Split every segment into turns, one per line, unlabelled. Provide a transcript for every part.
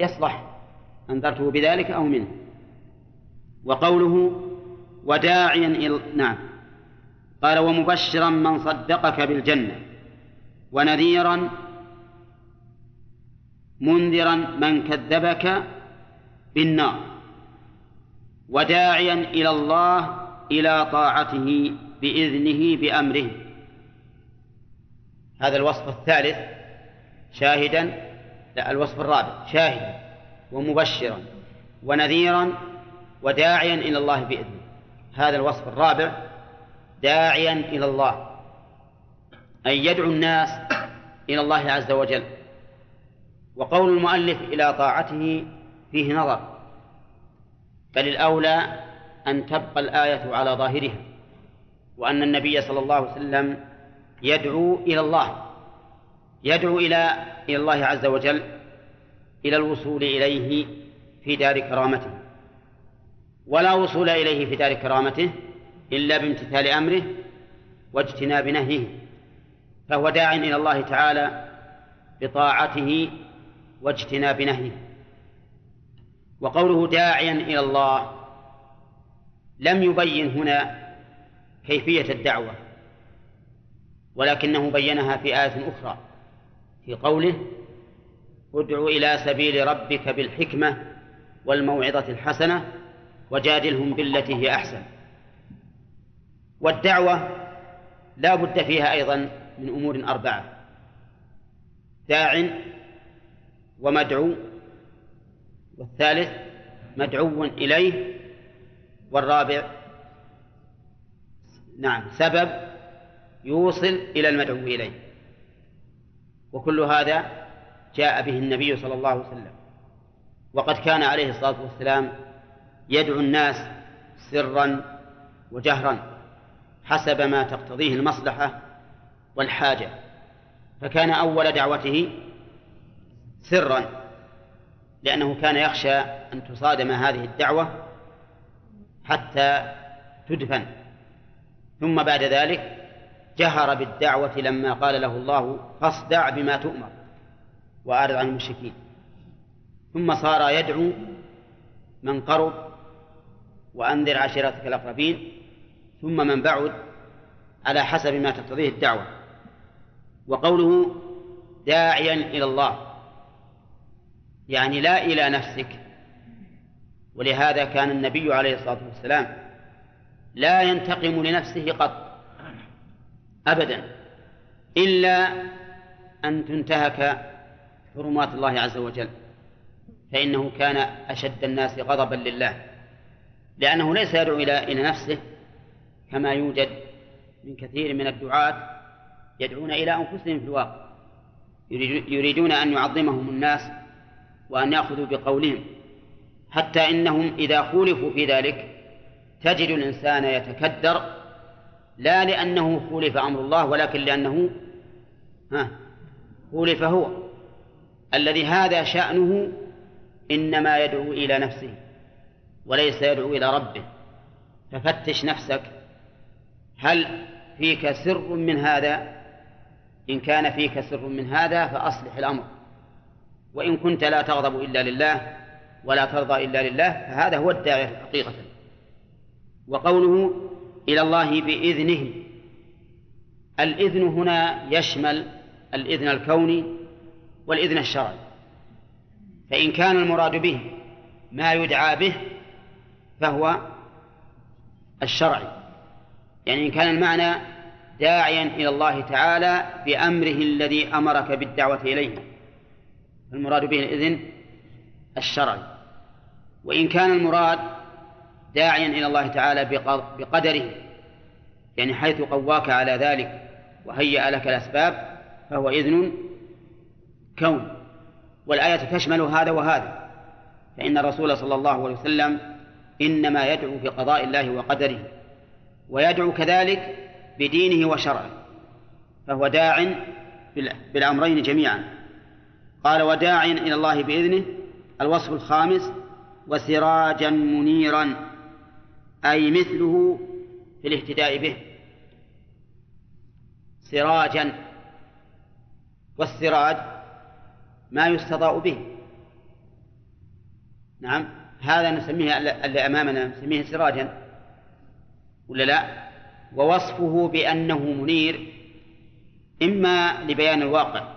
يصلح أنذرته بذلك أو منه. وقوله وداعيا إلى نعم. قال ومبشرا من صدقك بالجنة ونذيرا منذرا من كذبك بالنار. وداعيا إلى الله إلى طاعته بإذنه بأمره. هذا الوصف الثالث شاهدا لا الوصف الرابع شاهدا ومبشرا ونذيرا وداعيا إلى الله بإذنه. هذا الوصف الرابع داعيا إلى الله أي يدعو الناس إلى الله عز وجل. وقول المؤلف إلى طاعته فيه نظر بل الأولى أن تبقى الآية على ظاهرها وأن النبي صلى الله عليه وسلم يدعو إلى الله. يدعو إلى إلى الله عز وجل إلى الوصول إليه في دار كرامته. ولا وصول إليه في دار كرامته إلا بامتثال أمره واجتناب نهيه. فهو داع إلى الله تعالى بطاعته واجتناب نهيه. وقوله داعيا إلى الله لم يبين هنا كيفية الدعوة ولكنه بينها في آية أخرى. في قوله ادع إلى سبيل ربك بالحكمة والموعظة الحسنة وجادلهم بالتي هي أحسن. والدعوة لا بد فيها أيضا من أمور أربعة داع ومدعو والثالث مدعو إليه والرابع نعم سبب يوصل إلى المدعو إليه. وكل هذا جاء به النبي صلى الله عليه وسلم. وقد كان عليه الصلاة والسلام يدعو الناس سرا وجهرا حسب ما تقتضيه المصلحة والحاجة. فكان أول دعوته سرا لأنه كان يخشى أن تصادم هذه الدعوة حتى تدفن. ثم بعد ذلك جهر بالدعوة لما قال له الله فاصدع بما تؤمر وأعرض عن المشركين. ثم صار يدعو من قرب وأنذر عشيرتك الأقربين ثم من بعد على حسب ما تقتضيه الدعوة. وقوله داعيا إلى الله يعني لا إلى نفسك. ولهذا كان النبي عليه الصلاة والسلام لا ينتقم لنفسه قط. أبدا إلا أن تنتهك حرمات الله عز وجل فإنه كان أشد الناس غضبا لله لأنه ليس يدعو إلى إلى نفسه كما يوجد من كثير من الدعاة يدعون إلى أنفسهم في الواقع يريدون أن يعظمهم الناس وأن يأخذوا بقولهم حتى إنهم إذا خولفوا في ذلك تجد الإنسان يتكدر لا لأنه خولف أمر الله ولكن لأنه ها خولف هو الذي هذا شأنه إنما يدعو إلى نفسه وليس يدعو إلى ربه. ففتش نفسك هل فيك سر من هذا؟ إن كان فيك سر من هذا فأصلح الأمر. وإن كنت لا تغضب إلا لله ولا ترضى إلا لله فهذا هو الداعية حقيقة. وقوله إلى الله بإذنه الإذن هنا يشمل الإذن الكوني والإذن الشرعي. فإن كان المراد به ما يدعى به فهو الشرعي. يعني إن كان المعنى داعيا إلى الله تعالى بأمره الذي أمرك بالدعوة إليه. المراد به الإذن الشرعي. وإن كان المراد داعيا إلى الله تعالى بقدره يعني حيث قواك على ذلك وهيأ لك الأسباب فهو إذن كون. والآية تشمل هذا وهذا فإن الرسول صلى الله عليه وسلم إنما يدعو بقضاء الله وقدره ويدعو كذلك بدينه وشرعه فهو داع بالأمرين جميعا. قال وداعيا إلى الله بإذنه الوصف الخامس وسراجا منيرا. أي مثله في الاهتداء به. سراجا والسراج ما يستضاء به. نعم هذا نسميه اللي أمامنا نسميه سراجا ولا لا؟ ووصفه بأنه منير إما لبيان الواقع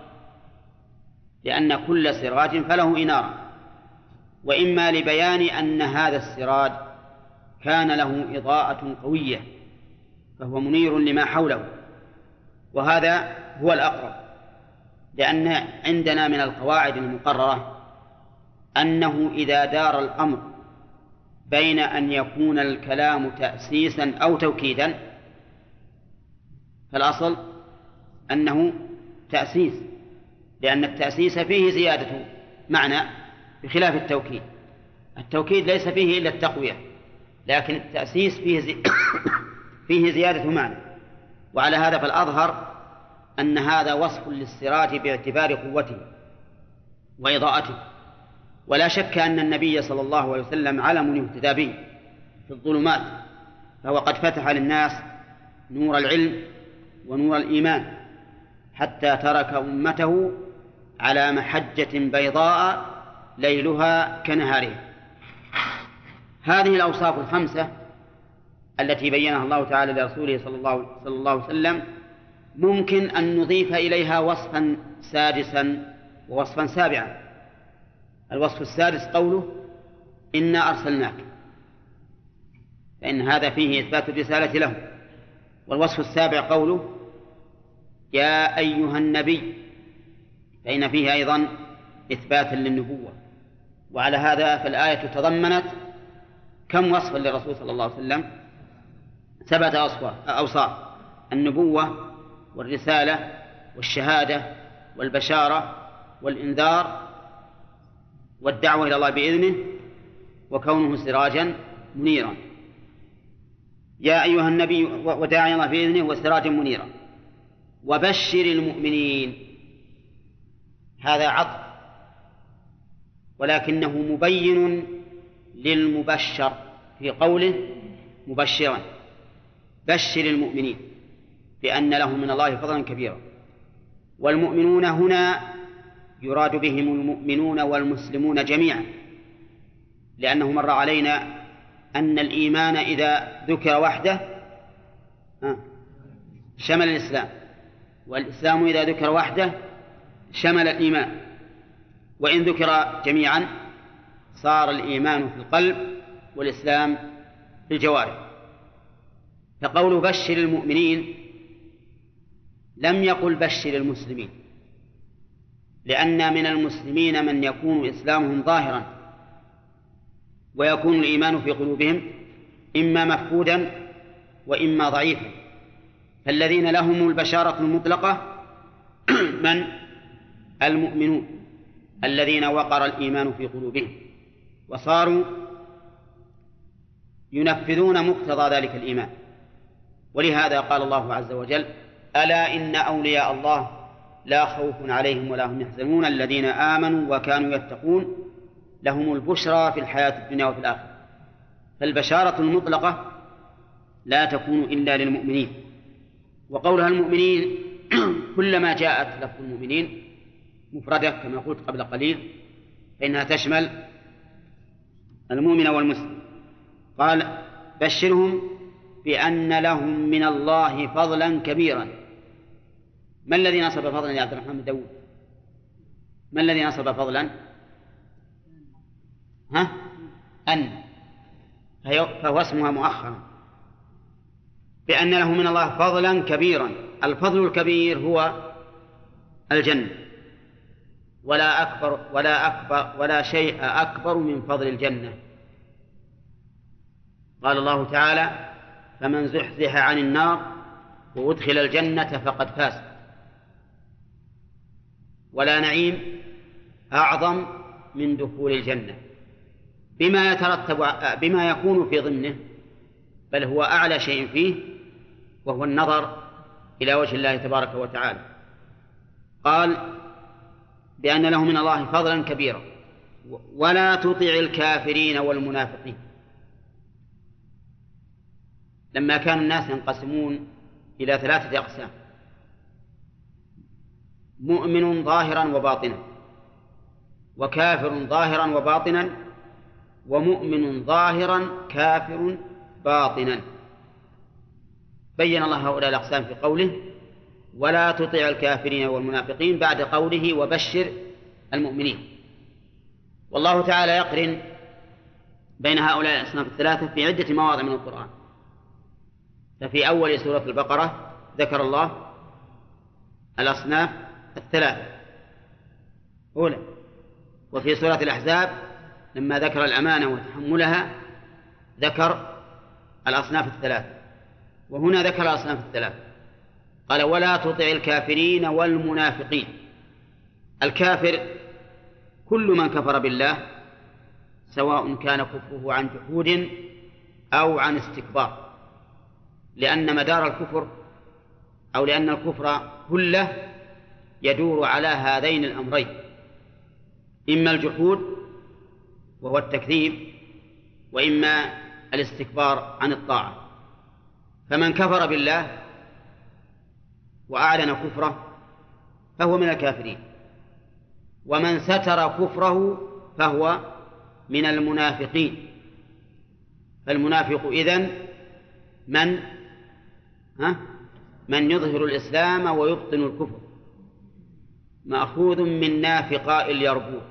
لأن كل سراج فله إنارة وإما لبيان أن هذا السراج كان له إضاءة قوية فهو منير لما حوله وهذا هو الأقرب لأن عندنا من القواعد المقررة أنه إذا دار الأمر بين أن يكون الكلام تأسيسا أو توكيدا فالأصل أنه تأسيس لأن التأسيس فيه زيادة معنى بخلاف التوكيد التوكيد ليس فيه إلا التقوية. لكن التأسيس فيه زي... فيه زيادة معنى. وعلى هذا فالأظهر أن هذا وصف للسراج باعتبار قوته وإضاءته. ولا شك أن النبي صلى الله عليه وسلم علم يهتدى به في الظلمات فهو قد فتح للناس نور العلم ونور الإيمان حتى ترك أمته على محجة بيضاء ليلها كنهارها. هذه الأوصاف الخمسة التي بينها الله تعالى لرسوله صلى الله, صلى الله عليه وسلم ممكن أن نضيف إليها وصفا سادسا ووصفا سابعا. الوصف السادس قوله إنا أرسلناك فإن هذا فيه إثبات الرسالة له. والوصف السابع قوله يا أيها النبي فإن فيه أيضا إثباتا للنبوة. وعلى هذا فالآية تضمنت كم وصفا للرسول صلى الله عليه وسلم؟ سبعة أوصاف. النبوة والرسالة والشهادة والبشارة والإنذار والدعوة إلى الله بإذنه وكونه سراجا منيرا. يا أيها النبي وداعي الله بإذنه وسراجا منيرا. وبشر المؤمنين. هذا عطف. ولكنه مبين للمبشر في قوله مبشرا. بشر المؤمنين بأن لهم من الله فضلا كبيرا. والمؤمنون هنا يراد بهم المؤمنون والمسلمون جميعا لأنه مر علينا أن الإيمان إذا ذكر وحده شمل الإسلام. والإسلام إذا ذكر وحده شمل الإيمان. وإن ذكر جميعا صار الإيمان في القلب والإسلام في الجوارح. فقول بشر المؤمنين لم يقل بشر المسلمين لأن من المسلمين من يكون إسلامهم ظاهرا ويكون الإيمان في قلوبهم إما مفقودا وإما ضعيفا. فالذين لهم البشارة المطلقة من؟ المؤمنون الذين وقر الإيمان في قلوبهم. وصاروا ينفذون مقتضى ذلك الإيمان. ولهذا قال الله عز وجل ألا إن أولياء الله لا خوف عليهم ولا هم يحزنون الذين آمنوا وكانوا يتقون لهم البشرى في الحياة الدنيا وفي الآخرة. فالبشارة المطلقة لا تكون إلا للمؤمنين. وقولها المؤمنين كلما جاءت لفظ المؤمنين مفردة كما قلت قبل قليل فإنها تشمل المؤمن والمسلم. قال بشرهم بأن لهم من الله فضلا كبيرا. ما الذي نصب فضلا يا عبد الرحمن بن داود؟ ما الذي نصب فضلا؟ ها؟ أن. فهو اسمها مؤخرا. بأن له من الله فضلا كبيرا. الفضل الكبير هو الجنة. ولا أكبر ولا أكبر ولا شيء أكبر من فضل الجنة. قال الله تعالى فمن زحزح عن النار وأدخل الجنة فقد فاز. ولا نعيم أعظم من دخول الجنة. بما يترتب بما يكون في ضمنه بل هو أعلى شيء فيه وهو النظر إلى وجه الله تبارك وتعالى. قال بأن له من الله فضلا كبيرا. ولا تطع الكافرين والمنافقين. لما كان الناس ينقسمون إلى ثلاثة أقسام. مؤمن ظاهرا وباطنا. وكافر ظاهرا وباطنا. ومؤمن ظاهرا كافر باطنا. بين الله هؤلاء الأقسام في قوله ولا تطع الكافرين والمنافقين بعد قوله وبشر المؤمنين. والله تعالى يقرن بين هؤلاء الأصناف الثلاثة في عدة مواضع من القرآن. ففي أول سورة البقرة ذكر الله الأصناف الثلاثة. أولى وفي سورة الأحزاب لما ذكر الأمانة وتحملها ذكر الأصناف الثلاثة. وهنا ذكر الأصناف الثلاثة. قال ولا تطع الكافرين والمنافقين. الكافر كل من كفر بالله سواء كان كفره عن جحود أو عن استكبار لأن مدار الكفر أو لأن الكفر كله يدور على هذين الأمرين إما الجحود وهو التكذيب وإما الاستكبار عن الطاعة. فمن كفر بالله وأعلن كفره فهو من الكافرين. ومن ستر كفره فهو من المنافقين. فالمنافق إذن من؟ ها؟ من يظهر الإسلام ويبطن الكفر. مأخوذ من نافقاء اليربوع.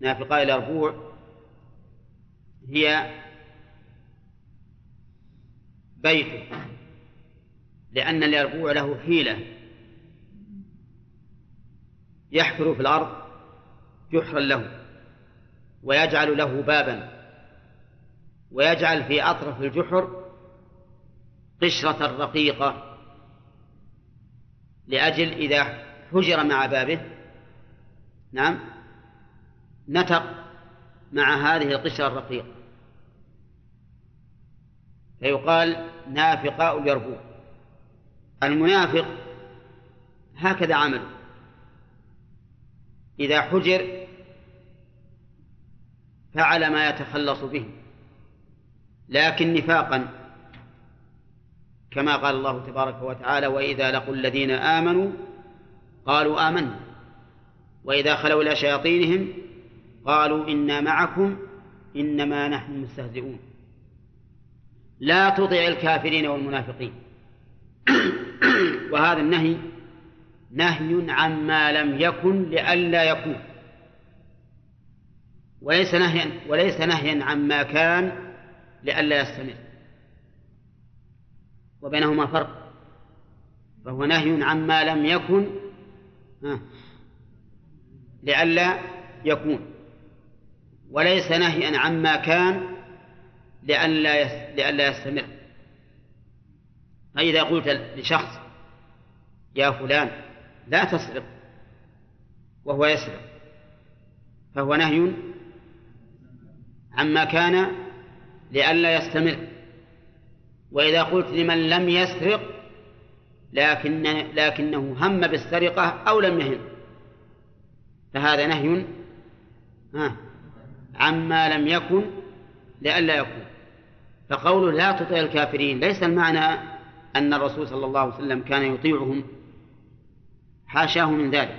نافقاء اليربوع هي بيته. لأن اليربوع له حيلة. يحفر في الأرض جحرا له ويجعل له بابا ويجعل في أطرف الجحر قشرة رقيقة لأجل إذا حجر مع بابه نعم نتق مع هذه القشرة الرقيقة. فيقال نافقاء اليربوع. المنافق هكذا عمله. إذا حجر فعل ما يتخلص به لكن نفاقا كما قال الله تبارك وتعالى وإذا لقوا الذين آمنوا قالوا آمنا وإذا خلوا إلى شياطينهم قالوا إنا معكم إنما نحن مستهزئون. لا تطع الكافرين والمنافقين. وهذا النهي نهي عما لم يكن لئلا يكون. وليس نهيا وليس نهيا عما كان لئلا يستمر. وبينهما فرق. فهو نهي عما لم يكن لئلا يكون. وليس نهيا عما كان لئلا لئلا يستمر. فإذا قلت لشخص يا فلان لا تسرق. وهو يسرق. فهو نهي عما كان لئلا يستمر. وإذا قلت لمن لم يسرق لكن لكنه هم بالسرقة أو لم يهم. فهذا نهي عما لم يكن لئلا يكون. فقوله لا تطع الكافرين ليس المعنى أن الرسول صلى الله عليه وسلم كان يطيعهم. حاشاه من ذلك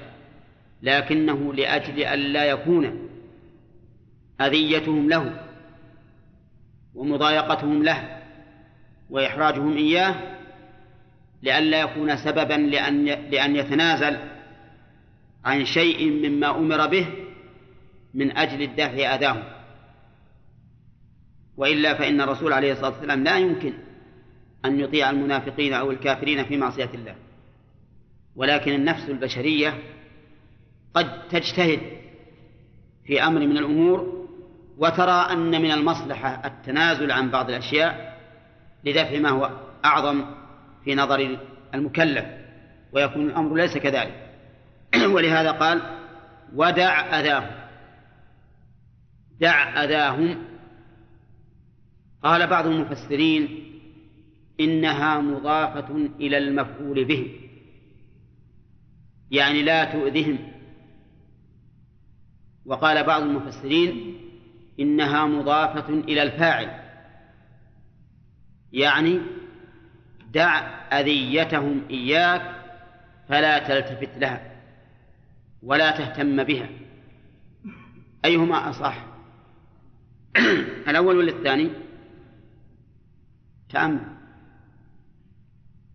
لكنه لأجل ألا يكون أذيتهم له ومضايقتهم له وإحراجهم إياه لئلا يكون سببا لأن لأن يتنازل عن شيء مما أمر به من أجل الدفع أذاهم وإلا فإن الرسول عليه الصلاة والسلام لا يمكن أن يطيع المنافقين أو الكافرين في معصية الله. ولكن النفس البشرية قد تجتهد في أمر من الأمور وترى أن من المصلحة التنازل عن بعض الأشياء لدفع ما هو أعظم في نظر المكلف ويكون الأمر ليس كذلك. ولهذا قال ودع أذاهم. دع أذاهم. قال بعض المفسرين إنها مضافة إلى المفعول به. يعني لا تؤذهم. وقال بعض المفسرين إنها مضافة إلى الفاعل. يعني دع أذيتهم إياك فلا تلتفت لها ولا تهتم بها. أيهما أصح؟ الأول ولا الثاني؟ تأمل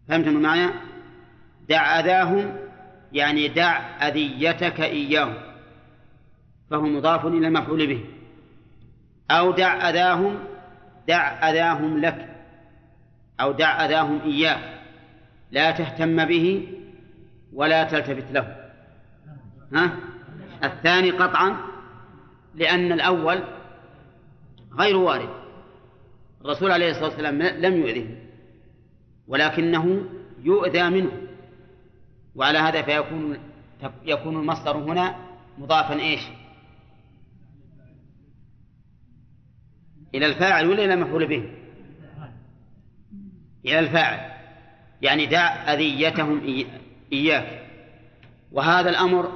فهمتم المعنى؟ دع أذاهم يعني دع أذيتك إياهم فهو مضاف إلى المفعول به. أو دع أذاهم دع أذاهم لك أو دع أذاهم إياك لا تهتم به ولا تلتفت له. ها؟ الثاني قطعا لأن الأول غير وارد. الرسول عليه الصلاة والسلام لم يؤذه ولكنه يؤذى منه. وعلى هذا فيكون يكون المصدر هنا مضافا إيش؟ إلى الفاعل ولا إلى المفعول به؟ إلى الفاعل يعني دع أذيتهم إياك وهذا الأمر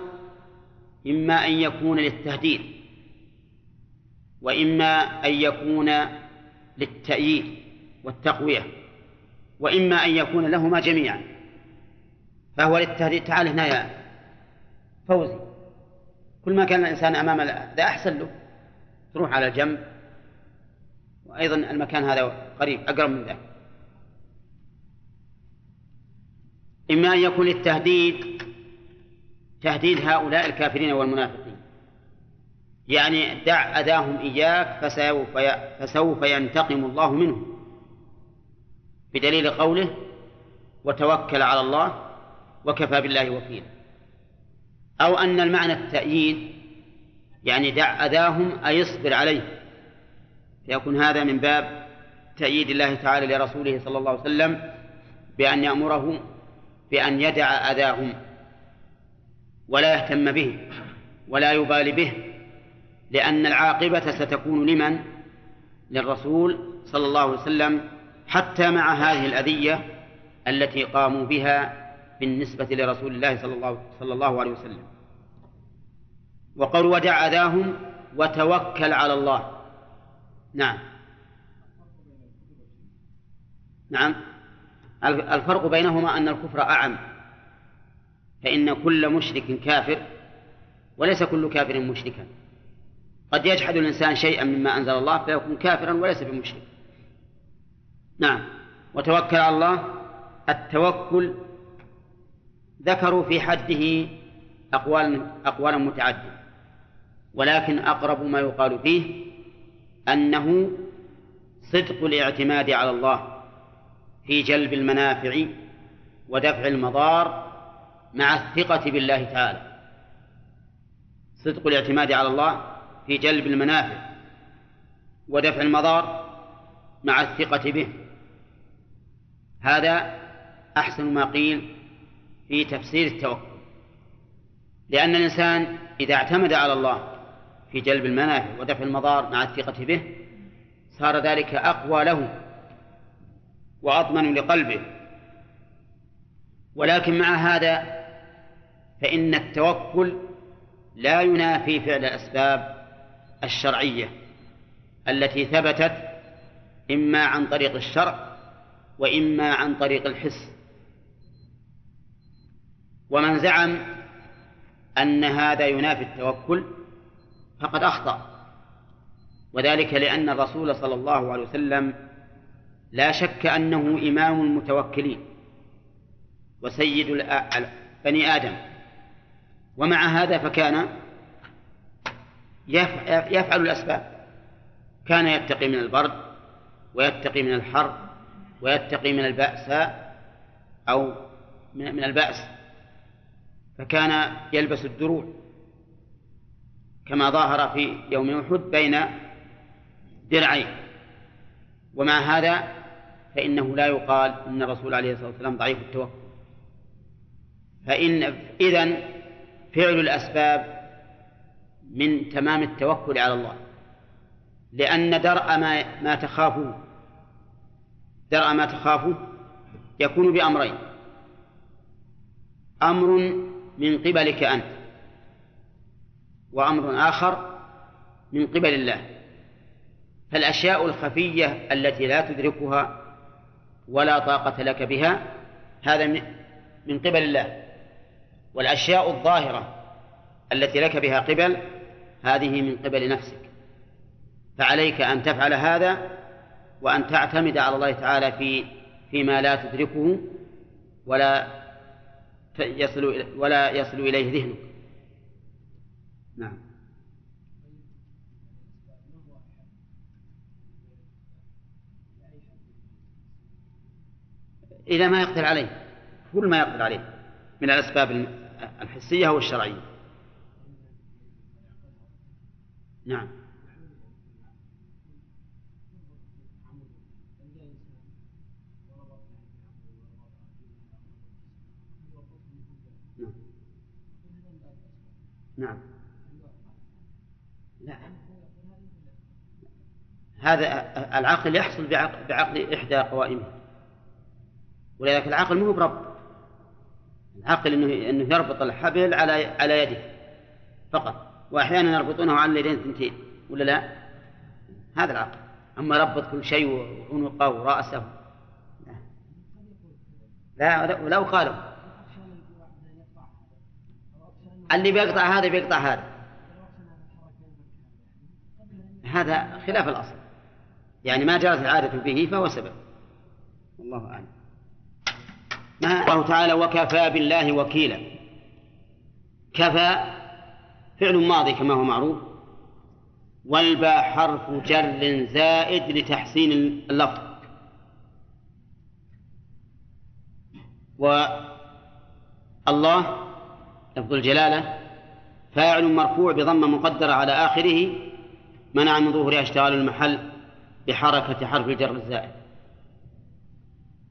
إما أن يكون للتهديد وإما أن يكون للتأييد والتقوية وإما أن يكون لهما جميعا فهو للتهديد تعال هنا يا فوزي. كل ما كان الإنسان أمام ذا أحسن له. تروح على جنب وأيضا المكان هذا قريب أقرب من ذاك إما أن يكون للتهديد تهديد هؤلاء الكافرين والمنافقين. يعني دع أذاهم إياك فسوف فسوف ينتقم الله منهم. بدليل قوله وتوكل على الله وكفى بالله وكيلا أو أن المعنى التأييد يعني دع أذاهم أي اصبر عليه فيكون هذا من باب تأييد الله تعالى لرسوله صلى الله عليه وسلم بأن يأمره بأن يدع أذاهم ولا يهتم به ولا يبالي به لأن العاقبة ستكون لمن؟ للرسول صلى الله عليه وسلم حتى مع هذه الأذية التي قاموا بها بالنسبة لرسول الله صلى الله, صلى الله عليه وسلم. وقال ودع أذاهم وتوكل على الله. نعم. نعم. الفرق بينهما أن الكفر أعم. فإن كل مشرك كافر وليس كل كافر مشركا. قد يجحد الإنسان شيئا مما أنزل الله فيكون كافرا وليس بمشرك. نعم. وتوكل على الله التوكل ذكروا في حده أقوال أقوالا متعددة. ولكن أقرب ما يقال فيه أنه صدق الاعتماد على الله في جلب المنافع ودفع المضار مع الثقة بالله تعالى. صدق الاعتماد على الله في جلب المنافع ودفع المضار مع الثقة به. هذا أحسن ما قيل في تفسير التوكل. لأن الإنسان إذا اعتمد على الله في جلب المنافع ودفع المضار مع الثقة به صار ذلك أقوى له وأضمن لقلبه. ولكن مع هذا فإن التوكل لا ينافي فعل الأسباب الشرعية التي ثبتت إما عن طريق الشرع وإما عن طريق الحس. ومن زعم أن هذا ينافي التوكل فقد أخطأ. وذلك لأن الرسول صلى الله عليه وسلم لا شك أنه إمام المتوكلين وسيد بني آدم. ومع هذا فكان يفعل الأسباب. كان يتقي من البرد ويتقي من الحر ويتقي من البأساء أو من البأس. فكان يلبس الدروع كما ظاهر في يوم أحد بين درعين. ومع هذا؟ فإنه لا يقال إن الرسول عليه الصلاة والسلام ضعيف التوكل فإن إذن فعل الأسباب من تمام التوكل على الله لأن درء ما ما تخافه درء ما تخافه يكون بأمرين. أمر من قبلك أنت وأمر آخر من قبل الله. فالأشياء الخفية التي لا تدركها ولا طاقة لك بها هذا من قبل الله. والأشياء الظاهرة التي لك بها قبل هذه من قبل نفسك. فعليك أن تفعل هذا وأن تعتمد على الله تعالى في فيما لا تدركه ولا يصل ولا يصل إليه ذهنك. نعم. إذا ما يقدر عليه كل ما يقدر عليه من الأسباب الحسية والشرعية. نعم. نعم. لا. هذا العقل يحصل بعقل, بعقل إحدى قوائمه. ولذلك العقل مو برب. العقل انه إنه يربط الحبل على على يده فقط. وأحيانا يربطونه على اليدين اثنتين ولا لا؟ هذا العقل أما ربط كل شيء وعنقه ورأسه. لا. ولو قالوا اللي بيقطع هذا بيقطع هذا. هذا خلاف الأصل. يعني ما جرت العادة به فهو سبب. والله أعلم. ما الله تعالى وكفى بالله وكيلا. كفى فعل ماضي كما هو معروف. والباء حرف جر زائد لتحسين اللفظ. والله لفظ الجلالة فاعل مرفوع بضمة مقدرة على آخره منع من ظهورها اشتغال المحل بحركة حرف الجر الزائد.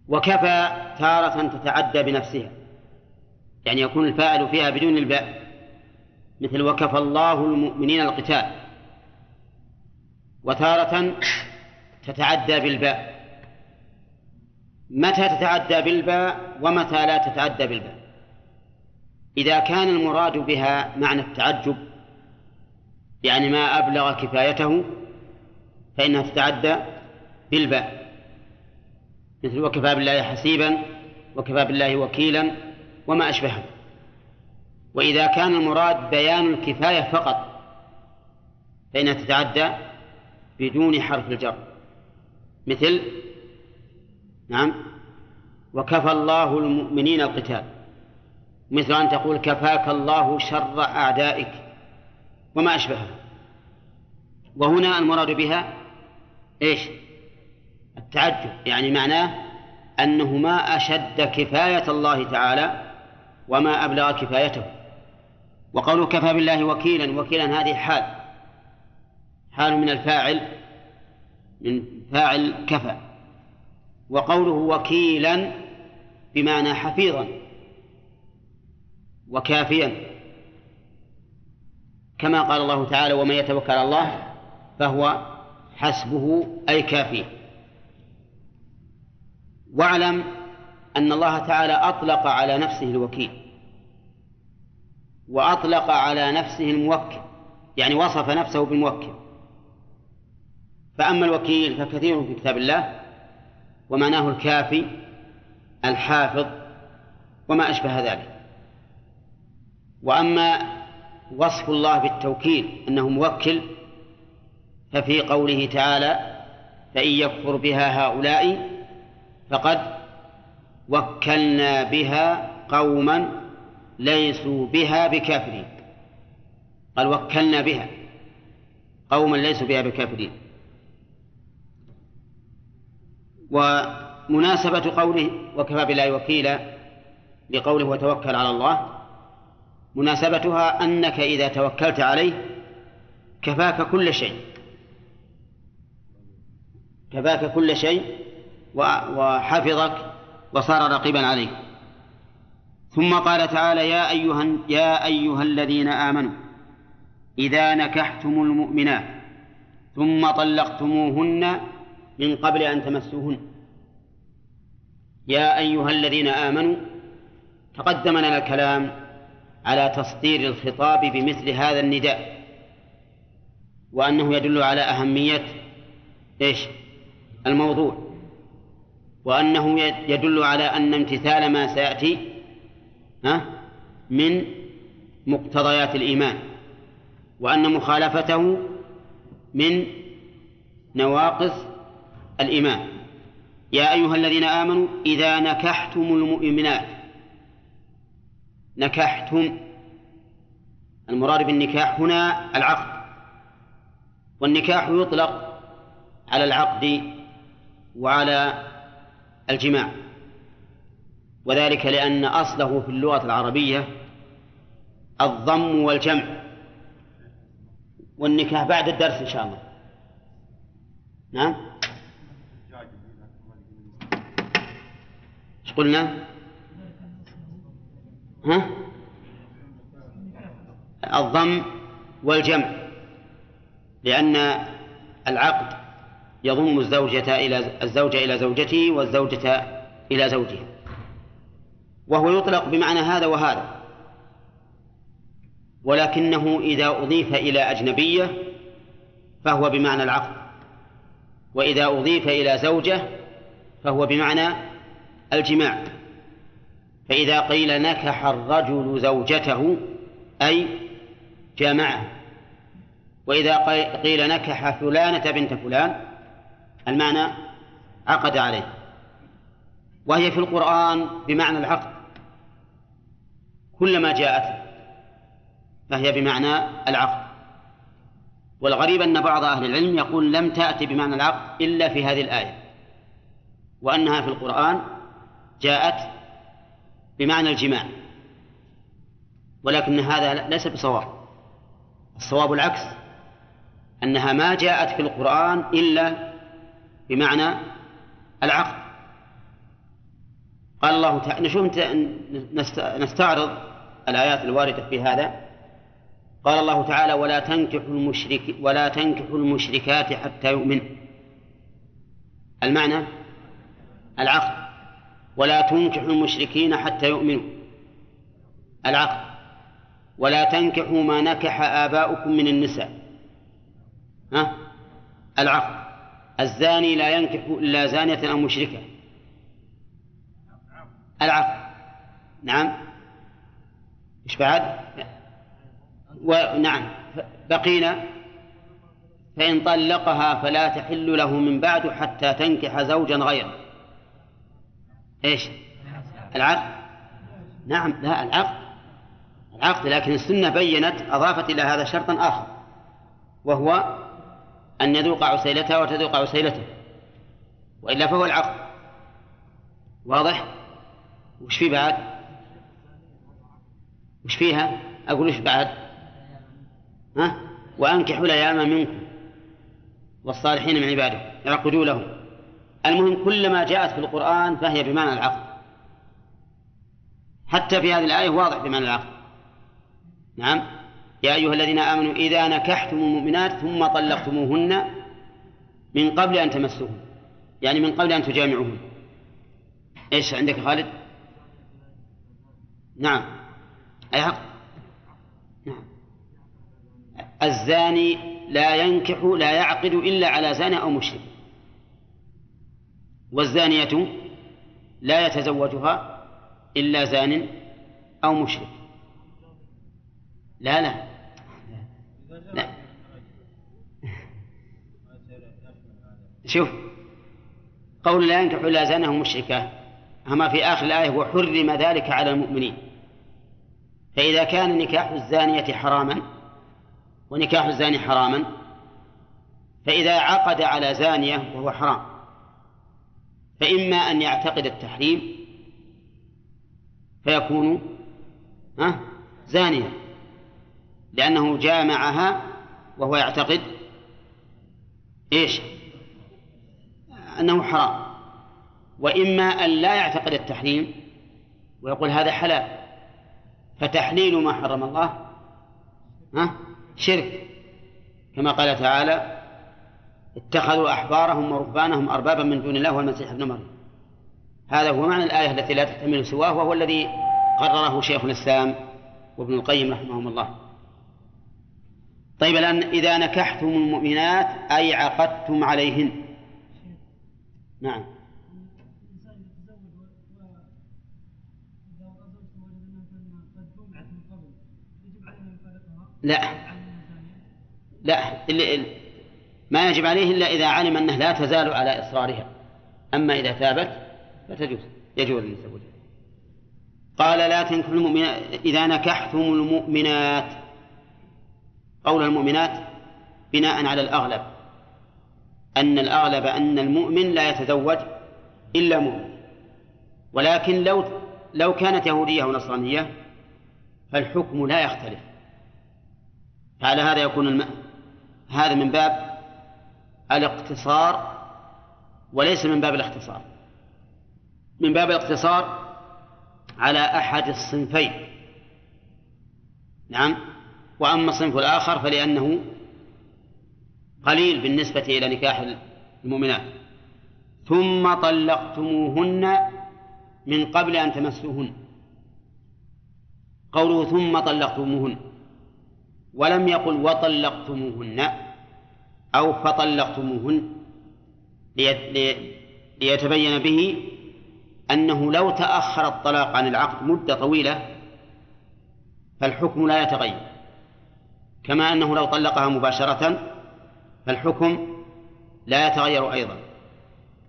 وكفى تارة تتعدى بنفسها يعني يكون الفاعل فيها بدون الباء مثل وكفى الله المؤمنين القتال. وتارة تتعدى بالباء. متى تتعدى بالباء؟ ومتى لا تتعدى بالباء؟ إذا كان المراد بها معنى التعجب يعني ما أبلغ كفايته فإنها تتعدى بالباء. مثل وكفى بالله حسيبا وكفى بالله وكيلا وما أشبهه. وإذا كان المراد بيان الكفاية فقط فإنها تتعدى بدون حرف الجر. مثل نعم وكفى الله المؤمنين القتال. مثل أن تقول كفاك الله شر أعدائك. وما أشبهه وهنا المراد بها إيش؟ التعجب. يعني معناه أنه ما أشد كفاية الله تعالى وما أبلغ كفايته. وقوله كفى بالله وكيلا وكيلا هذه حال. حال من الفاعل من فاعل كفى. وقوله وكيلا بمعنى حفيظا. وكافيا. كما قال الله تعالى ومن يتوكل على الله فهو حسبه أي كافيه. واعلم أن الله تعالى أطلق على نفسه الوكيل وأطلق على نفسه الموكل يعني وصف نفسه بالموكل. فأما الوكيل فكثير في كتاب الله ومعناه الكافي الحافظ وما أشبه ذلك. وأما وصف الله بالتوكيل أنه موكل ففي قوله تعالى فإن يكفر بها هؤلاء فقد وكلنا بها قوما ليسوا بها بكافرين. قال وكلنا بها قوما ليسوا بها بكافرين. ومناسبة قوله وكفى بالله وكيلا لقوله وتوكل على الله مناسبتها أنك إذا توكلت عليه كفاك كل شيء. كفاك كل شيء وحفظك وصار رقيبا عليك. ثم قال تعالى يا أيها يا أيها الذين آمنوا إذا نكحتم المؤمنات ثم طلقتموهن من قبل أن تمسوهن. يا أيها الذين آمنوا تقدم لنا الكلام على تصدير الخطاب بمثل هذا النداء وأنه يدل على أهمية إيش؟ الموضوع وأنه يدل على أن امتثال ما سيأتي ها؟ من مقتضيات الإيمان وأن مخالفته من نواقص الإيمان. يا أيها الذين آمنوا إذا نكحتم المؤمنات نكحتم المراد بالنكاح هنا العقد. والنكاح يطلق على العقد وعلى الجماع. وذلك لأن أصله في اللغة العربية الضم والجمع. والنكاح بعد الدرس إن شاء الله. نعم؟ إيش قلنا؟ ها؟ الضم والجمع لأن العقد يضم الزوجة إلى الزوجة إلى زوجته والزوجة إلى زوجها وهو يطلق بمعنى هذا وهذا ولكنه إذا أضيف إلى أجنبية فهو بمعنى العقد وإذا أضيف إلى زوجة فهو بمعنى الجماع فإذا قيل نكح الرجل زوجته أي جامعه وإذا قيل نكح فلانة بنت فلان المعنى عقد عليه. وهي في القرآن بمعنى العقد. كلما جاءت فهي بمعنى العقد. والغريب أن بعض أهل العلم يقول لم تأتي بمعنى العقد إلا في هذه الآية. وأنها في القرآن جاءت بمعنى الجماع. ولكن هذا ليس بصواب. الصواب العكس أنها ما جاءت في القرآن إلا بمعنى العقد. قال الله تعالى نشوف نستعرض الآيات الواردة في هذا. قال الله تعالى ولا تنكحوا المشرك ولا تنكحوا المشركات حتى يؤمنوا. المعنى العقد. ولا تنكحوا المشركين حتى يؤمنوا. العقد ولا تنكحوا ما نكح آباؤكم من النساء. ها؟ العقد الزاني لا ينكح إلا زانية أو مشركة. العقد نعم. إيش بعد؟ ونعم بقينا. فإن طلقها فلا تحل له من بعد حتى تنكح زوجا غيره. إيش؟ العقد نعم لا العقد العقد لكن السنة بينت أضافت إلى هذا شرطا آخر وهو أن يذوق عسيلتها وتذوق عسيلته وإلا فهو العقد واضح؟ وش في بعد؟ وش فيها؟ أقول وش بعد؟ ها؟ وأنكحوا الأيام منكم والصالحين من عباده يعقدوا لهم. المهم كلما جاءت في القرآن فهي بمعنى العقد حتى في هذه الآية واضح بمعنى العقد نعم. يا أيها الذين آمنوا إذا نكحتم المؤمنات ثم طلقتموهن من قبل أن تمسوهن. يعني من قبل أن تجامعوهن. إيش عندك خالد؟ نعم. أي عقد نعم. الزاني لا ينكح لا يعقد إلا على زاني أو مشرك. والزانية لا يتزوجها إلا زان أو مشرك. لا لا. لا. شوف قول لا ينكح إلا زانه مشركة أما في آخر الآية وحرم ذلك على المؤمنين. فإذا كان نكاح الزانية حراما ونكاح الزاني حراما فإذا عقد على زانية وهو حرام. فإما أن يعتقد التحريم فيكون زانيا لأنه جامعها وهو يعتقد إيش؟ أنه حرام وإما أن لا يعتقد التحريم ويقول هذا حلال فتحليل ما حرم الله شرك كما قال تعالى اتخذوا أحبارهم ورهبانهم أربابا من دون الله والمسيح ابن مريم. هذا هو معنى الآية التي لا تحتمل سواه وهو الذي قرره شيخ الإسلام وابن القيم رحمهم الله. طيب الآن إذا نكحتم المؤمنات أي عقدتم عليهن؟ نعم. لا. لا ما يجب عليه إلا إذا علم أنه لا تزال على إصرارها. أما إذا تابت فتجوز يجوز للزوج قال لا تنكحوا المؤمنات إذا نكحتم المؤمنات. قول المؤمنات بناء على الأغلب أن الأغلب أن المؤمن لا يتزوج إلا مؤمن. ولكن لو لو كانت يهودية أو نصرانية فالحكم لا يختلف. فعلى هذا يكون الم... هذا من باب الاقتصار وليس من باب الاختصار. من باب الاقتصار على أحد الصنفين. نعم. وأما الصنف الآخر فلأنه قليل بالنسبة إلى نكاح المؤمنات. ثم طلقتموهن من قبل أن تمسوهن. قوله ثم طلقتموهن ولم يقل وطلقتموهن. أو فطلقتموهن ليتبين به أنه لو تأخر الطلاق عن العقد مدة طويلة فالحكم لا يتغير. كما أنه لو طلقها مباشرة فالحكم لا يتغير أيضا.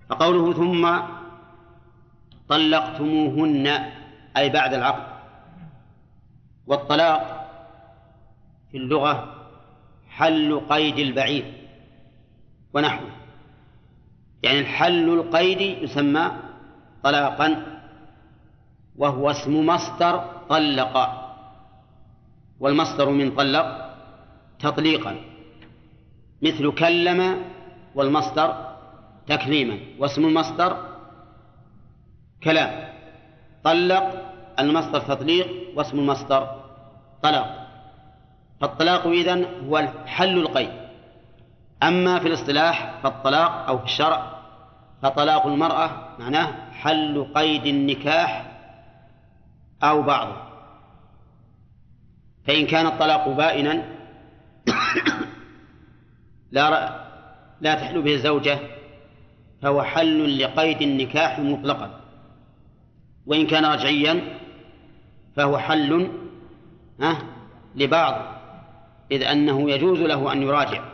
فقوله ثم طلقتموهن أي بعد العقد والطلاق في اللغة حل قيد البعيد ونحوه. يعني الحل القيد يسمى طلاقا وهو اسم مصدر طلق. والمصدر من طلق تطليقا. مثل كلم والمصدر تكليما واسم المصدر كلام. طلق المصدر تطليق واسم المصدر طلاق. فالطلاق إذن هو حل القيد. أما في الاصطلاح فالطلاق أو في الشرع فطلاق المرأة معناه حل قيد النكاح أو بعضه. فإن كان الطلاق بائنا لا لا تحل به الزوجة فهو حل لقيد النكاح مطلقا. وإن كان رجعيا فهو حل لبعض إذ أنه يجوز له أن يراجع.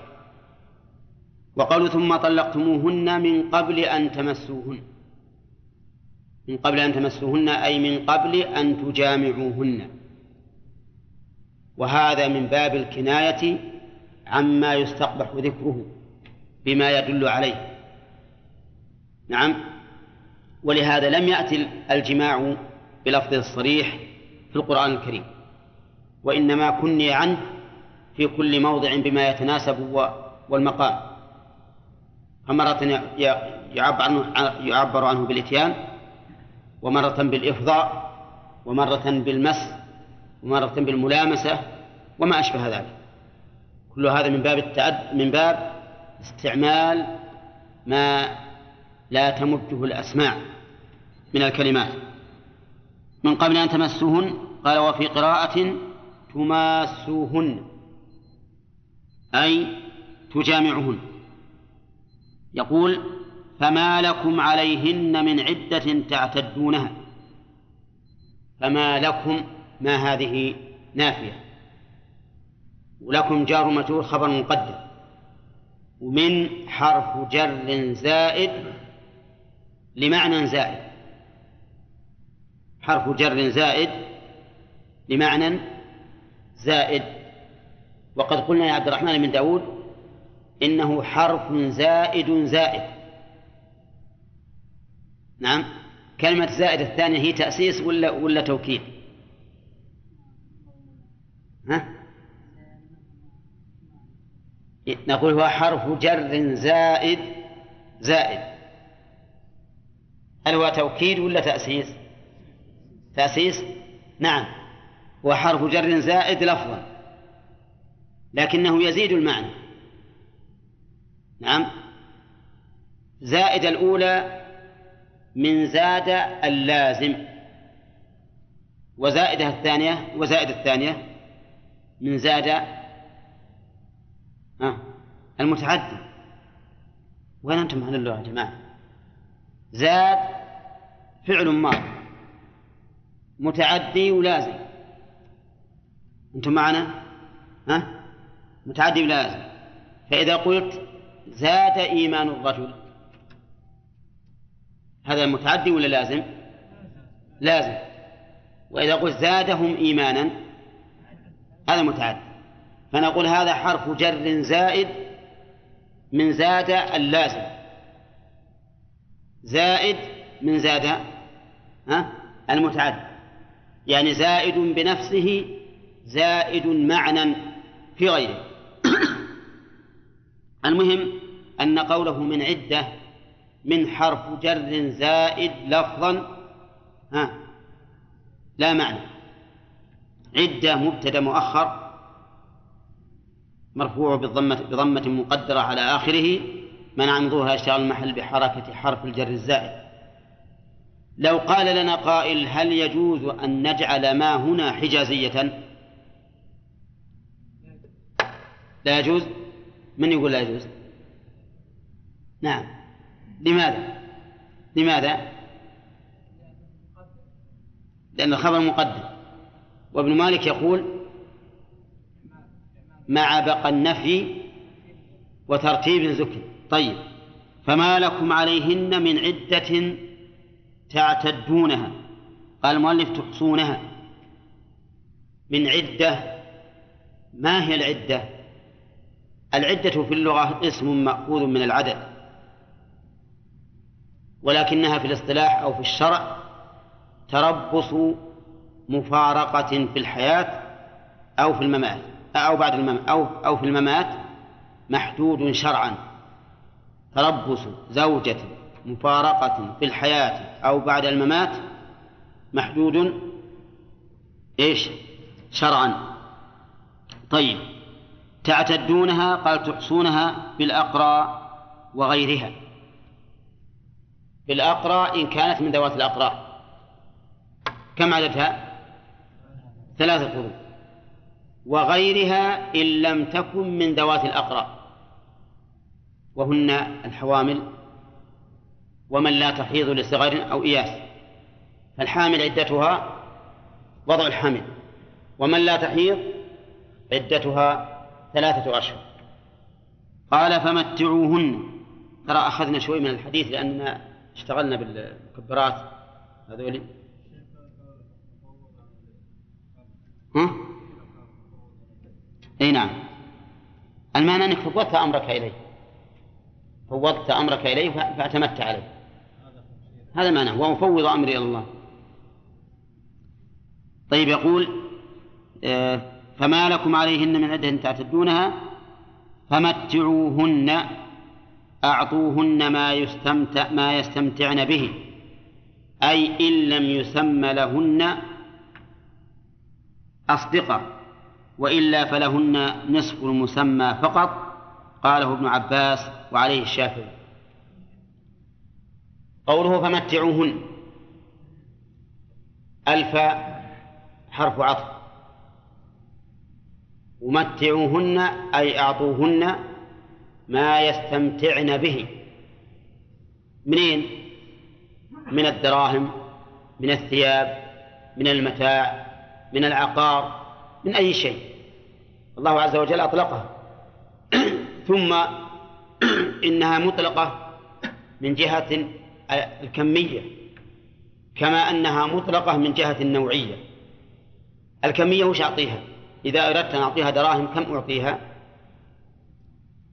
وقالوا ثم طلقتموهن من قبل أن تمسوهن. من قبل أن تمسوهن أي من قبل أن تجامعوهن. وهذا من باب الكناية عما يستقبح ذكره بما يدل عليه. نعم. ولهذا لم يأتي الجماع بلفظ الصريح في القرآن الكريم. وإنما كني عنه في كل موضع بما يتناسب والمقام. فمرة يعبر عنه, يعبر عنه بالإتيان ومرة بالإفضاء ومرة بالمس ومرة بالملامسة وما أشبه ذلك. كل هذا من باب التعد من باب استعمال ما لا تمده الأسماع من الكلمات. من قبل أن تمسوهن قال وفي قراءة تماسوهن أي تجامعهن. يقول فما لكم عليهن من عدة تعتدونها. فما لكم ما هذه نافية. ولكم جار مجرور خبر مقدم. ومن حرف جر زائد لمعنى زائد. حرف جر زائد لمعنى زائد. وقد قلنا يا عبد الرحمن بن داود إنه حرف زائد زائد نعم كلمة زائد الثانية هي تأسيس ولا ولا توكيد؟ ها؟ نقول هو حرف جر زائد زائد هل هو توكيد ولا تأسيس؟ تأسيس؟ نعم هو حرف جر زائد لفظا لكنه يزيد المعنى نعم. زائد الأولى من زاد اللازم. وزائدة الثانية وزائد الثانية من زاد المتعدي وين أنتم عن اللغة يا جماعة؟ زاد فعل ماضي. متعدي ولازم. أنتم معنا؟ ها؟ متعدي ولازم. فإذا قلت زاد إيمان الرجل. هذا متعدي ولا لازم؟ لازم. وإذا قلت زادهم إيمانا هذا متعدي. فنقول هذا حرف جر زائد من زاد اللازم. زائد من زاد المتعدي. يعني زائد بنفسه زائد معنى في غيره. المهم أن قوله من عدة من حرف جر زائد لفظا ها لا معنى. عدة مبتدأ مؤخر مرفوع بضمة بضمة مقدرة على آخره منع من ظهورها المحل بحركة حرف الجر الزائد. لو قال لنا قائل هل يجوز أن نجعل ما هنا حجازية؟ لا يجوز. من يقول لا يجوز؟ نعم. لماذا؟ لماذا؟ لأن الخبر مقدم. وابن مالك يقول مع بقى النفي وترتيب ذكر طيب. فما لكم عليهن من عدة تعتدونها؟ قال المؤلف تحصونها من عدة. ما هي العدة؟ العدة في اللغة اسم مأخوذ من العدد ولكنها في الاصطلاح أو في الشرع تربص مفارقة في الحياة أو في الممات أو بعد الممات أو أو في الممات محدود شرعا. تربص زوجة مفارقة في الحياة أو بعد الممات محدود إيش؟ شرعا. طيب. تعتدونها؟ قال تحصونها بالأقرى وغيرها. بالأقرى إن كانت من ذوات الأقرى. كم عددها؟ ثلاثة قرون. وغيرها إن لم تكن من ذوات الأقرى. وهن الحوامل. ومن لا تحيض لصغر أو إياس. فالحامل عدتها وضع الحمل ومن لا تحيض عدتها ثلاثة أشهر. قال فمتعوهن. ترى أخذنا شوي من الحديث لأننا اشتغلنا بالمكبرات هذول. ها؟ إي نعم. المعنى أنك فوضت أمرك إليه. فوضت أمرك إليه فاعتمدت عليه. هذا معناه. وأفوض أمري إلى الله. طيب يقول آه، فما لكم عليهن من عدة تعتدونها فمتعوهن أعطوهن ما يستمتع ما يستمتعن به أي إن لم يسم لهن أصدقة وإلا فلهن نصف المسمى فقط قاله ابن عباس وعليه الشافعي. قوله فمتعوهن ألف حرف عطف. ومتعوهن أي أعطوهن ما يستمتعن به. منين؟ من الدراهم من الثياب من المتاع من العقار من أي شيء. الله عز وجل أطلقها. ثم إنها مطلقة من جهة الكمية كما أنها مطلقة من جهة النوعية. الكمية وش أعطيها؟ إذا أردت أن أعطيها دراهم كم أعطيها؟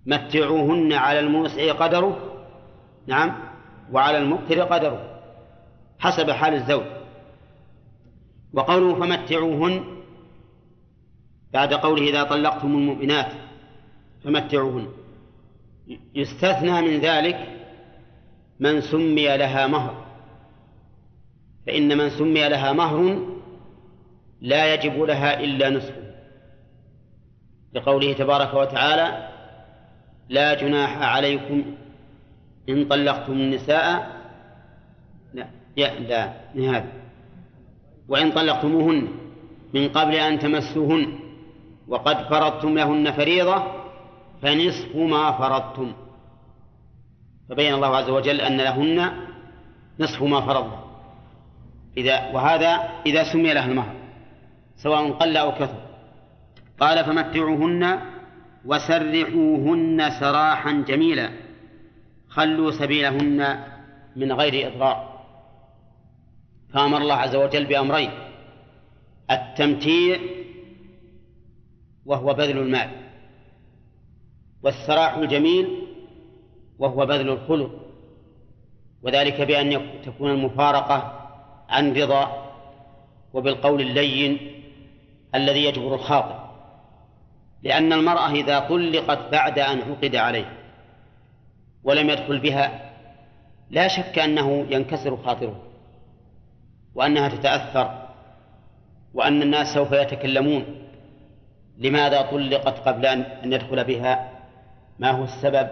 متعوهن على الموسع قدره نعم وعلى المقتر قدره حسب حال الزوج. وقوله فمتعوهن بعد قوله إذا طلقتم المؤمنات فمتعوهن. يستثنى من ذلك من سمي لها مهر. فإن من سمي لها مهر لا يجب لها إلا نصفه. لقوله تبارك وتعالى لا جناح عليكم إن طلقتم النساء. لا لا هذا وإن طلقتموهن من قبل أن تمسوهن وقد فرضتم لهن فريضة فنصف ما فرضتم. فبين الله عز وجل أن لهن نصف ما فرض إذا وهذا إذا سمي له المهر سواء قل أو كثر. قال فمتعوهن وسرحوهن سراحا جميلا. خلوا سبيلهن من غير إضرار. فأمر الله عز وجل بأمرين التمتيع وهو بذل المال والسراح الجميل وهو بذل الخلق وذلك بأن تكون المفارقة عن رضا وبالقول اللين الذي يجبر الخاطر لأن المرأة إذا طلقت بعد أن عقد عليه ولم يدخل بها لا شك أنه ينكسر خاطره وأنها تتأثر وأن الناس سوف يتكلمون لماذا طلقت قبل أن يدخل بها؟ ما هو السبب؟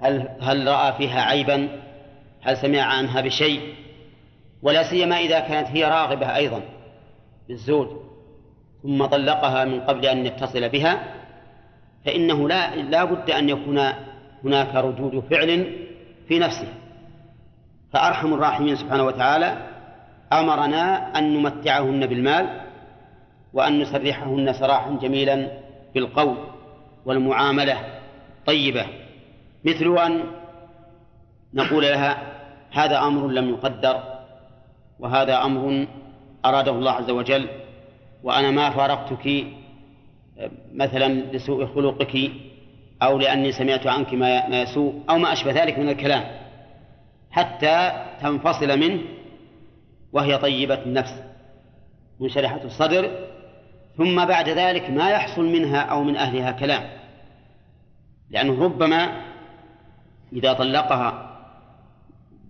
هل هل رأى فيها عيبا؟ هل سمع عنها بشيء؟ ولا سيما إذا كانت هي راغبة أيضا بالزوج. ثم طلقها من قبل أن يتصل بها فإنه لا لا بد أن يكون هناك ردود فعل في نفسه. فأرحم الراحمين سبحانه وتعالى أمرنا أن نمتعهن بالمال وأن نسرحهن سراحا جميلا بالقول والمعاملة طيبة مثل أن نقول لها هذا أمر لم يقدر وهذا أمر أراده الله عز وجل وأنا ما فارقتك مثلا لسوء خلقك أو لأني سمعت عنك ما يسوء أو ما أشبه ذلك من الكلام حتى تنفصل منه وهي طيبة النفس منشرحة الصدر ثم بعد ذلك ما يحصل منها أو من أهلها كلام. لأنه ربما إذا طلقها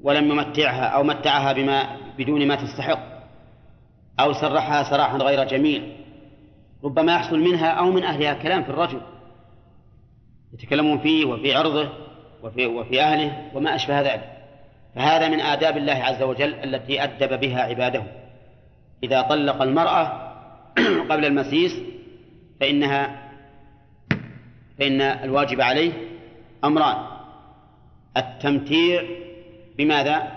ولم يمتعها أو متعها بما بدون ما تستحق أو سرحها سراحا غير جميل ربما يحصل منها أو من أهلها كلام في الرجل. يتكلمون فيه وفي عرضه وفي, وفي أهله وما أشبه ذلك. فهذا من آداب الله عز وجل التي أدب بها عباده. إذا طلق المرأة قبل المسيس فإنها فإن الواجب عليه أمران. التمتيع بماذا؟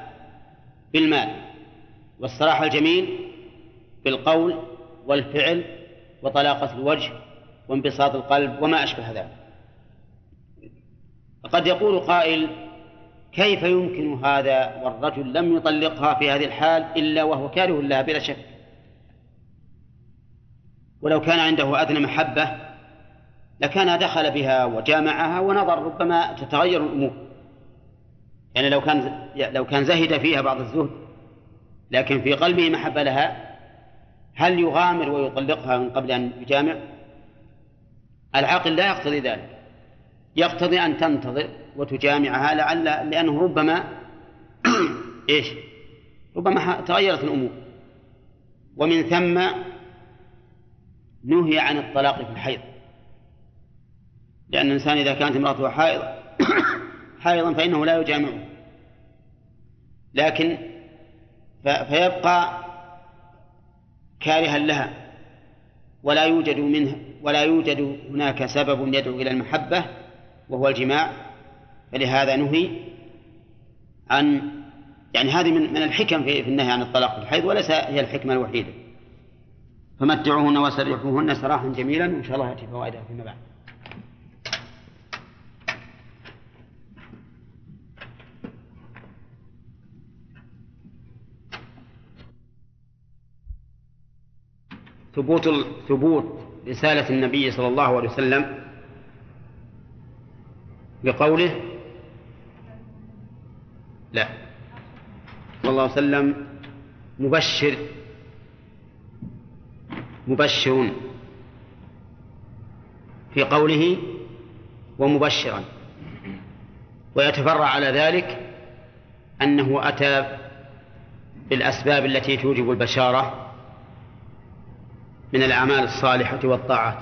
بالمال. والصراحة الجميل بالقول والفعل وطلاقة الوجه وانبساط القلب وما أشبه ذلك. قد يقول قائل كيف يمكن هذا والرجل لم يطلقها في هذه الحال إلا وهو كاره لها بلا شك؟ ولو كان عنده أدنى محبة لكان دخل بها وجامعها ونظر ربما تتغير الأمور. يعني لو كان لو كان زهد فيها بعض الزهد لكن في قلبه محبة لها هل يغامر ويطلقها من قبل أن يجامع؟ العقل لا يقتضي ذلك. يقتضي أن تنتظر وتجامعها لعل لأنه ربما إيش؟ ربما تغيرت الأمور. ومن ثم نهي عن الطلاق في الحيض. لأن الإنسان إذا كانت امرأته حائض حائضا فإنه لا يجامعه. لكن فيبقى كارها لها ولا يوجد منه ولا يوجد هناك سبب يدعو إلى المحبة وهو الجماع فلهذا نهي عن يعني هذه من من الحكم في, في النهي عن الطلاق في الحيض وليس هي الحكمة الوحيدة. فمتعوهن وسرحوهن سراحا جميلا وإن شاء الله يأتي فوائدها فيما بعد. ثبوت ثبوت رسالة النبي صلى الله عليه وسلم بقوله لا. صلى الله عليه وسلم مبشر مبشر في قوله ومبشرا. ويتفرع على ذلك أنه أتى بالأسباب التي توجب البشارة من الأعمال الصالحة والطاعات.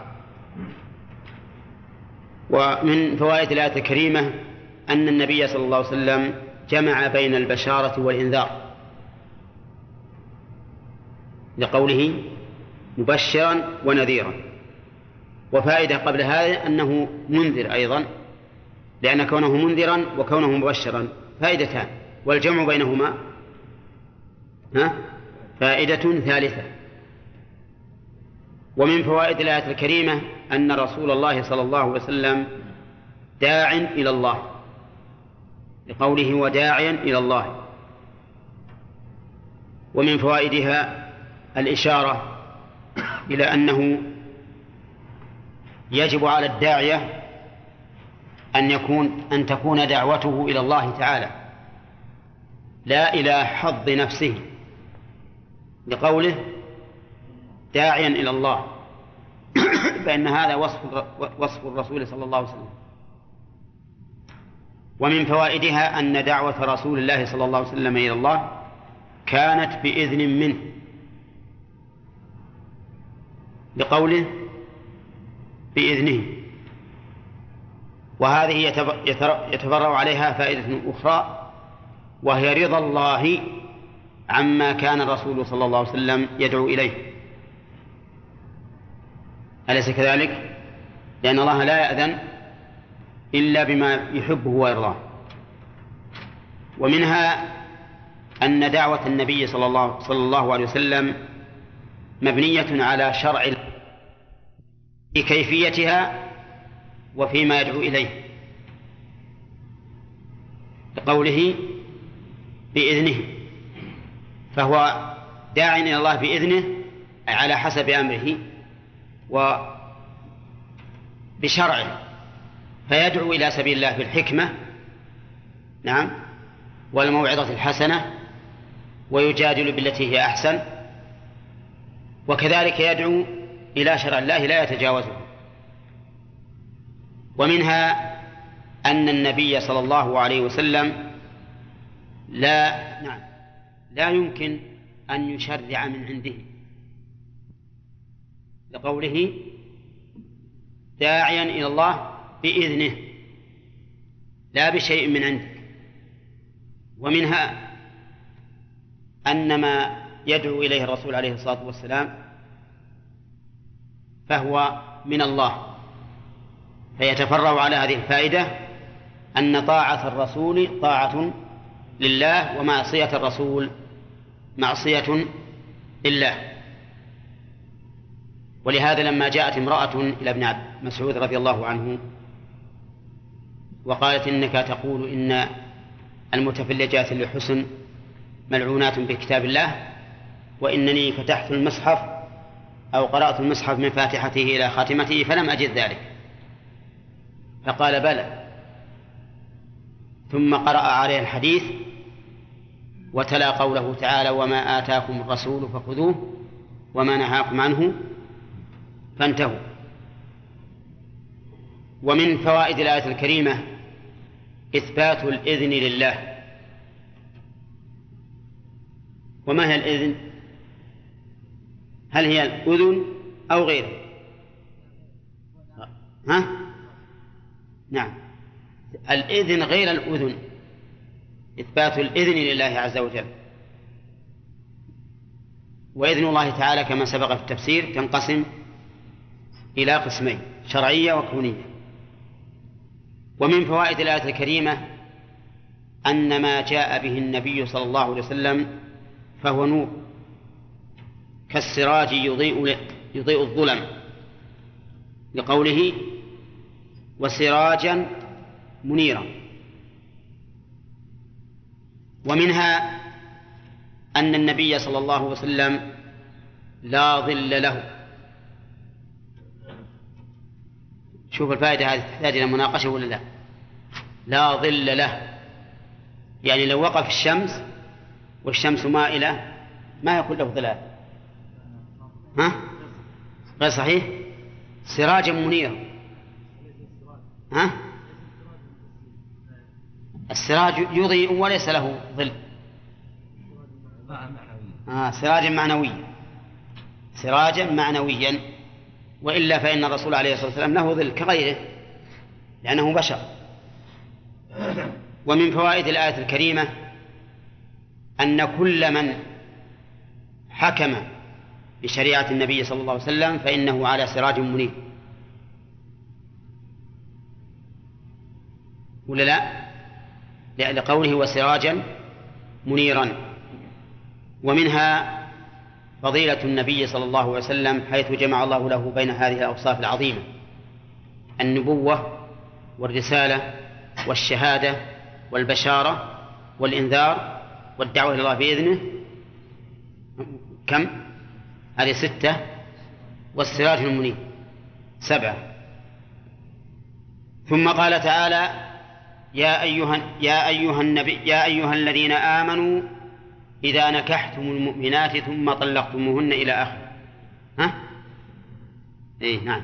ومن فوائد الآية الكريمة أن النبي صلى الله عليه وسلم جمع بين البشارة والإنذار. لقوله مبشرا ونذيرا. وفائدة قبل هذا أنه منذر أيضا لأن كونه منذرا وكونه مبشرا فائدتان والجمع بينهما ها فائدة ثالثة. ومن فوائد الآية الكريمة أن رسول الله صلى الله عليه وسلم داع إلى الله لقوله وداعيا إلى الله. ومن فوائدها الإشارة إلى أنه يجب على الداعية أن يكون أن تكون دعوته إلى الله تعالى. لا إلى حظ نفسه لقوله داعيا إلى الله. فإن هذا وصف وصف الرسول صلى الله عليه وسلم. ومن فوائدها أن دعوة رسول الله صلى الله عليه وسلم إلى الله كانت بإذن منه. لقوله بإذنه. وهذه يتفرع عليها فائدة أخرى وهي رضا الله عما كان الرسول صلى الله عليه وسلم يدعو إليه. أليس كذلك؟ لأن الله لا يأذن إلا بما يحبه ويرضاه. ومنها أن دعوة النبي صلى الله, صلى الله عليه وسلم مبنية على شرع في كيفيتها وفيما يدعو إليه. بقوله بإذنه فهو داع إلى الله بإذنه على حسب أمره. وبشرعه فيدعو إلى سبيل الله بالحكمة نعم والموعظة الحسنة ويجادل بالتي هي أحسن وكذلك يدعو إلى شرع الله لا يتجاوزه. ومنها أن النبي صلى الله عليه وسلم لا نعم لا يمكن أن يشرع من عنده. لقوله داعيا إلى الله بإذنه لا بشيء من عندك. ومنها أن ما يدعو إليه الرسول عليه الصلاة والسلام فهو من الله. فيتفرع على هذه الفائدة أن طاعة الرسول طاعة لله ومعصية الرسول معصية لله. ولهذا لما جاءت امرأة إلى ابن مسعود رضي الله عنه وقالت إنك تقول إن المتفلجات لحسن ملعونات بكتاب الله وإنني فتحت المصحف أو قرأت المصحف من فاتحته إلى خاتمته فلم أجد ذلك. فقال بلى. ثم قرأ عليه الحديث وتلا قوله تعالى وما آتاكم الرسول فخذوه وما نهاكم عنه فانتهوا. ومن فوائد الآية الكريمة إثبات الإذن لله. وما هي الإذن؟ هل هي الأذن أو غيره ها؟ نعم. الإذن غير الأذن. إثبات الإذن لله عز وجل. وإذن الله تعالى كما سبق في التفسير تنقسم إلى قسمين شرعية وكونية. ومن فوائد الآية الكريمة أن ما جاء به النبي صلى الله عليه وسلم فهو نور كالسراج يضيء يضيء الظلم لقوله وسراجا منيرا. ومنها أن النبي صلى الله عليه وسلم لا ظل له. شوف الفائدة هذه تحتاج إلى مناقشة ولا لا؟ لا ظل له. يعني لو وقف الشمس والشمس مائلة ما يكون له ظلال. ها؟ غير صحيح؟ سراجا منيرا ها؟ السراج يضيء وليس له ظل. آه سراجا معنويا سراجا معنويا. وإلا فإن الرسول عليه الصلاة والسلام له ظل كغيره لأنه بشر. ومن فوائد الآية الكريمة أن كل من حكم بشريعة النبي صلى الله عليه وسلم فإنه على سراج منير ولا لا؟ لقوله وسراجا منيرا. ومنها فضيلة النبي صلى الله عليه وسلم حيث جمع الله له بين هذه الأوصاف العظيمة النبوة والرسالة والشهادة والبشارة والإنذار والدعوة إلى الله بإذنه كم؟ هذه ستة والسراج المنير سبعة ثم قال تعالى يا أيها يا أيها النبي يا أيها الذين آمنوا إذا نكحتم المؤمنات ثم طلقتموهن إلى آخره ها؟ إيه نعم.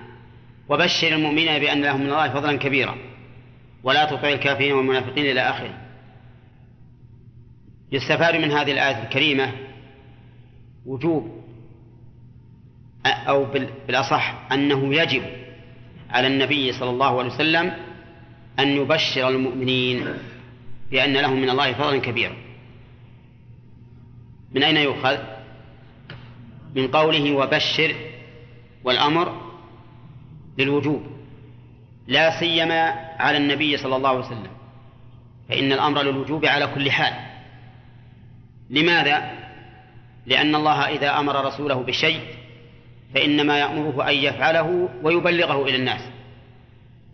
وبشر المؤمنين بأن لهم من الله فضلا كبيرا. ولا تطع الكافرين والمنافقين إلى آخره. يستفاد من هذه الآية الكريمة وجوب أو بالأصح أنه يجب على النبي صلى الله عليه وسلم أن يبشر المؤمنين بأن لهم من الله فضلا كبيرا. من أين يؤخذ؟ من قوله وبشر والأمر للوجوب لا سيما على النبي صلى الله عليه وسلم فإن الأمر للوجوب على كل حال لماذا؟ لأن الله إذا أمر رسوله بشيء فإنما يأمره أن يفعله ويبلغه إلى الناس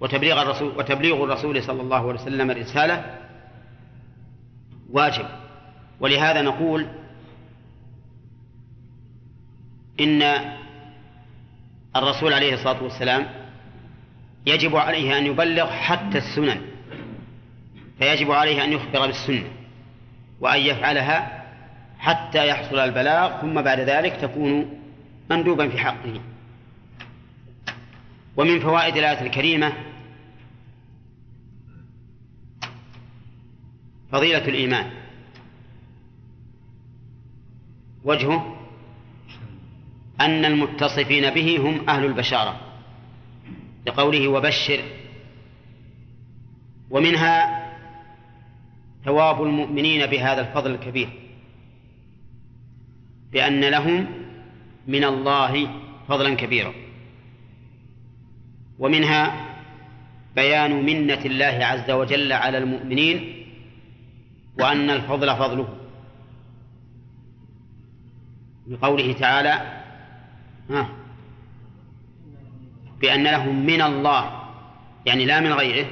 وتبليغ الرسول وتبليغ الرسول صلى الله عليه وسلم الرسالة واجب ولهذا نقول إن الرسول عليه الصلاة والسلام يجب عليه أن يبلغ حتى السنن فيجب عليه أن يخبر بالسنة وأن يفعلها حتى يحصل البلاغ ثم بعد ذلك تكون مندوبا في حقه. ومن فوائد الآية الكريمة فضيلة الإيمان. وجهه أن المتصفين به هم أهل البشارة لقوله وبشر. ومنها ثواب المؤمنين بهذا الفضل الكبير بأن لهم من الله فضلا كبيرا. ومنها بيان منة الله عز وجل على المؤمنين وأن الفضل فضله. بقوله تعالى بأن لهم من الله يعني لا من غيره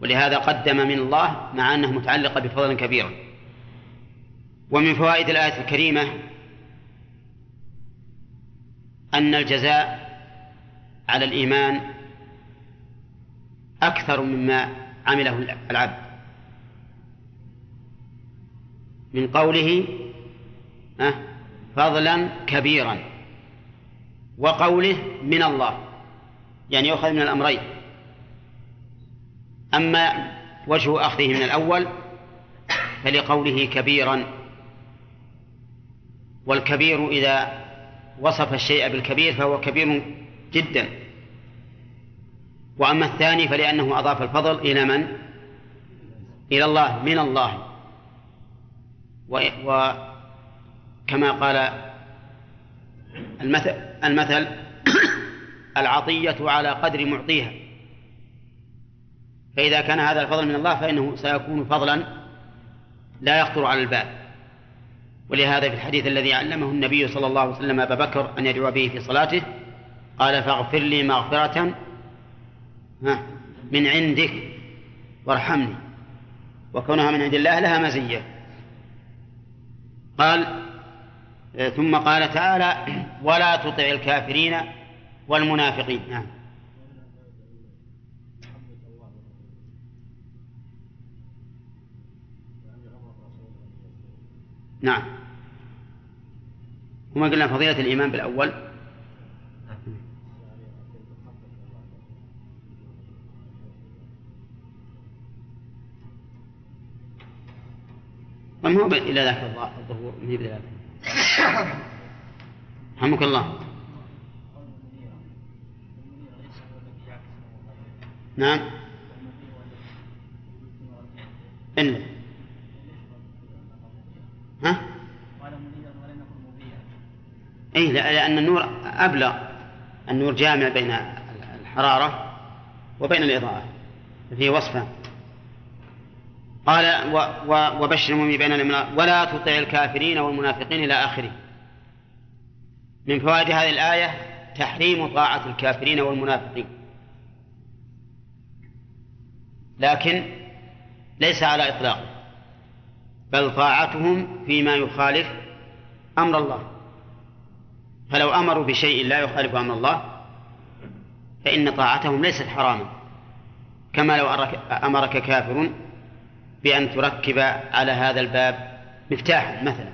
ولهذا قدم من الله مع أنه متعلقة بفضل كبير. ومن فوائد الآية الكريمة أن الجزاء على الإيمان أكثر مما عمله العبد. من قوله فضلا كبيرا. وقوله من الله يعني يؤخذ من الأمرين. أما وجه أخذه من الأول فلقوله كبيرا والكبير إذا وصف الشيء بالكبير فهو كبير جدا. وأما الثاني فلأنه أضاف الفضل إلى من؟ إلى الله من الله. وكما قال المثل المثل العطية على قدر معطيها. فإذا كان هذا الفضل من الله فإنه سيكون فضلا لا يخطر على البال ولهذا في الحديث الذي علمه النبي صلى الله عليه وسلم أبا بكر أن يدعو به في صلاته قال فاغفر لي مغفرة من عندك وارحمني. وكونها من عند الله لها مزية. قال ثم قال تعالى ولا تطع الكافرين والمنافقين. نعم. نعم. وما قلنا فضيلة الإيمان بالأول؟ وما هو إلى ذاك الظهور من ذلك؟ رحمك الله. نعم. إن. ها؟ أي لأن النور أبلغ. النور جامع بين الحرارة وبين الإضاءة. فيه وصفة. قال و و وبشر المؤمنين بين ولا تطع الكافرين والمنافقين إلى آخره. من فوائد هذه الآية تحريم طاعة الكافرين والمنافقين. لكن ليس على إطلاقه بل طاعتهم فيما يخالف أمر الله. فلو أمروا بشيء لا يخالف أمر الله فإن طاعتهم ليست حراما. كما لو أمرك كافر بأن تركب على هذا الباب مفتاحا مثلا.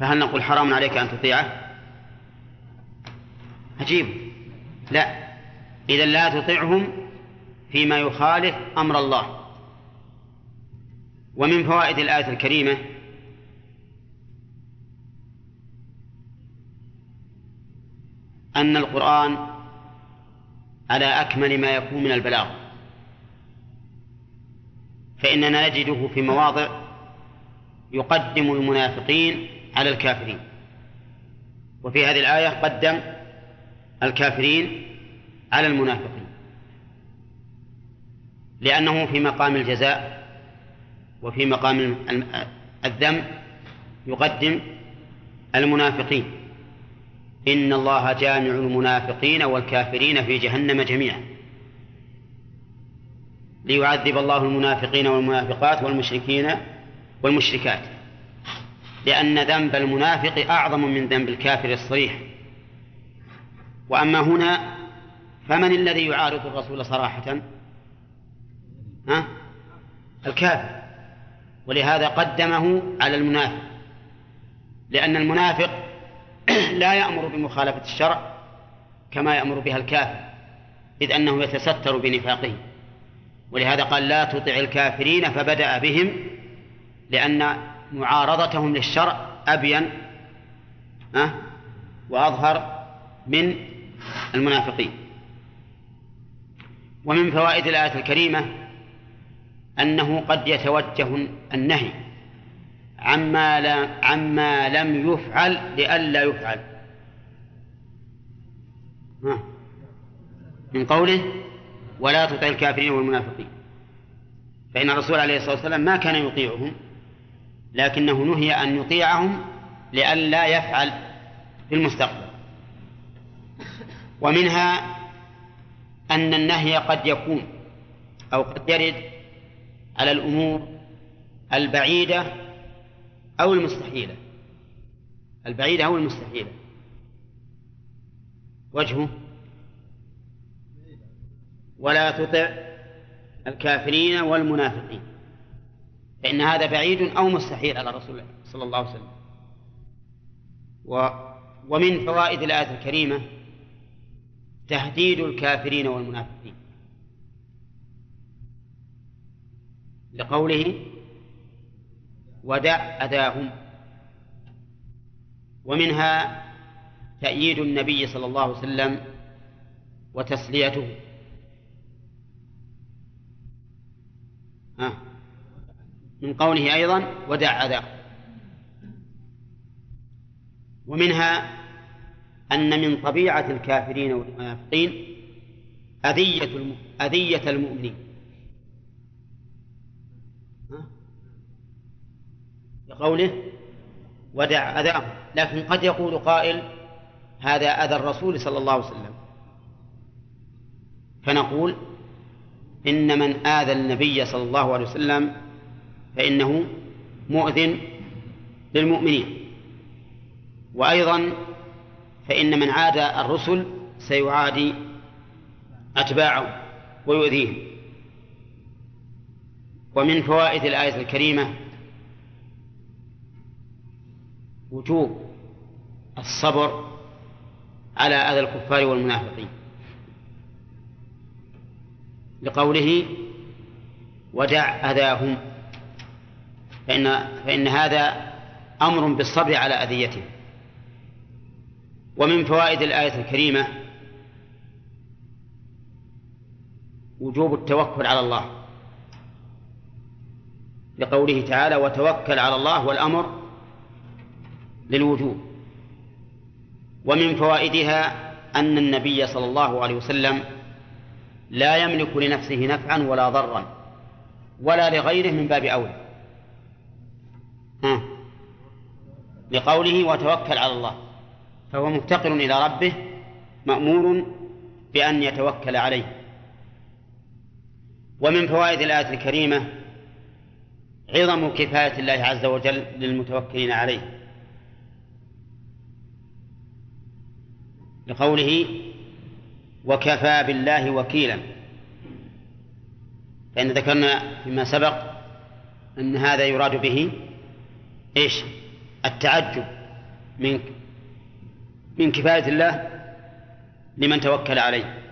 فهل نقول حرام عليك أن تطيعه؟ عجيب. لا. إذا لا تطيعهم فيما يخالف أمر الله. ومن فوائد الآية الكريمة أن القرآن على أكمل ما يكون من البلاغ. فإننا نجده في مواضع يقدم المنافقين على الكافرين. وفي هذه الآية قدم الكافرين على المنافقين. لأنه في مقام الجزاء وفي مقام الذم يقدم المنافقين. إن الله جامع المنافقين والكافرين في جهنم جميعا. ليعذب الله المنافقين والمنافقات والمشركين والمشركات. لأن ذنب المنافق أعظم من ذنب الكافر الصريح. وأما هنا فمن الذي يعارض الرسول صراحة؟ ها؟ الكافر. ولهذا قدمه على المنافق. لأن المنافق لا يأمر بمخالفة الشرع كما يأمر بها الكافر إذ أنه يتستر بنفاقه. ولهذا قال لا تطع الكافرين فبدأ بهم لأن معارضتهم للشرع أبين وأظهر من المنافقين. ومن فوائد الآية الكريمة أنه قد يتوجه النهي عما, لا عما لم يفعل لئلا يفعل. من قوله ولا تطع الكافرين والمنافقين. فإن الرسول عليه الصلاة والسلام ما كان يطيعهم لكنه نهي أن يطيعهم لئلا يفعل في المستقبل. ومنها أن النهي قد يكون أو قد يرد على الأمور البعيدة أو المستحيلة. البعيدة أو المستحيلة. وجهه ولا تطع الكافرين والمنافقين. فإن هذا بعيد أو مستحيل على رسول الله صلى الله عليه وسلم. و ومن فوائد الآية الكريمة تهديد الكافرين والمنافقين. لقوله ودع أذاهم. ومنها تأييد النبي صلى الله عليه وسلم وتسليته. من قوله أيضا ودع أذاهم ومنها أن من طبيعة الكافرين والمنافقين أذية أذية المؤمنين. لقوله ودع أذاهم. لكن قد يقول قائل هذا أذى الرسول صلى الله عليه وسلم. فنقول إن من آذى النبي صلى الله عليه وسلم فإنه مؤذن للمؤمنين. وأيضا فإن من عادى الرسل سيعادي أتباعه ويؤذيهم. ومن فوائد الآية الكريمة وجوب الصبر على أذى الكفار والمنافقين. لقوله ودع أذاهم فإن, فإن هذا أمر بالصبر على أذيتهم. ومن فوائد الآية الكريمة وجوب التوكل على الله. لقوله تعالى وتوكل على الله والأمر للوجوب ومن فوائدها أن النبي صلى الله عليه وسلم لا يملك لنفسه نفعا ولا ضرا ولا لغيره من باب أولى. لقوله وتوكل على الله فهو مفتقر إلى ربه مأمور بأن يتوكل عليه. ومن فوائد الآية الكريمة عظم كفاية الله عز وجل للمتوكلين عليه. لقوله وكفى بالله وكيلا. فإن ذكرنا فيما سبق أن هذا يراد به إيش؟ التعجب من من كفاية الله لمن توكل عليه.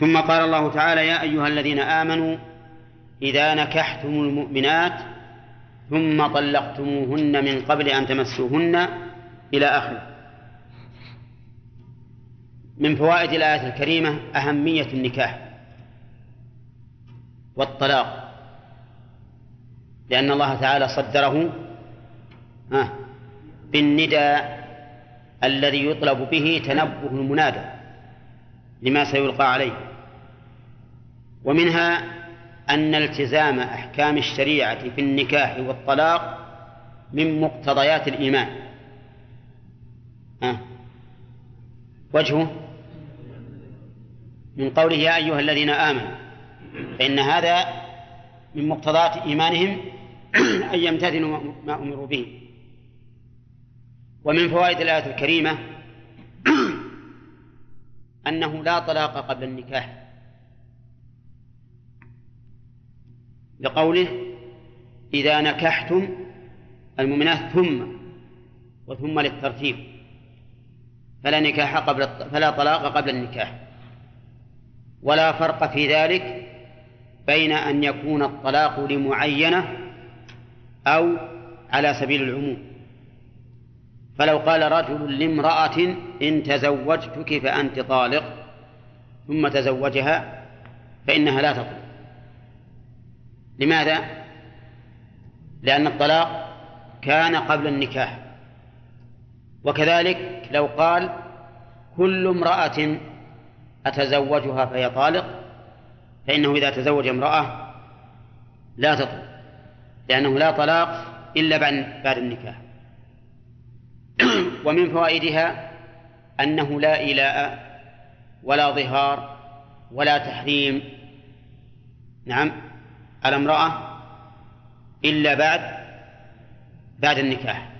ثم قال الله تعالى يا أيها الذين آمنوا إذا نكحتم المؤمنات ثم طلقتموهن من قبل أن تمسوهن إلى آخره. من فوائد الآية الكريمة أهمية النكاح والطلاق لأن الله تعالى صدره بالنداء الذي يطلب به تنبه المنادى لما سيلقى عليه. ومنها أن التزام أحكام الشريعة في النكاح والطلاق من مقتضيات الإيمان. أه. وجهه؟ من قوله يا أيها الذين آمنوا فإن هذا من مقتضيات إيمانهم أن يمتثلوا ما أمروا به. ومن فوائد الآية الكريمة أنه لا طلاق قبل النكاح. لقوله إذا نكحتم المؤمنات ثم وثم للترتيب فلا نكاح قبل فلا طلاق قبل النكاح. ولا فرق في ذلك بين أن يكون الطلاق لمعينة أو على سبيل العموم. فلو قال رجل لامرأة إن تزوجتك فأنت طالق ثم تزوجها فإنها لا تطلق. لماذا؟ لأن الطلاق كان قبل النكاح. وكذلك لو قال كل امرأة أتزوجها فهي طالق فإنه إذا تزوج امرأة لا تطلق لأنه لا طلاق إلا بعد النكاح. ومن فوائدها أنه لا إلاء ولا ظهار ولا تحريم. نعم. على امرأة إلا بعد بعد النكاح.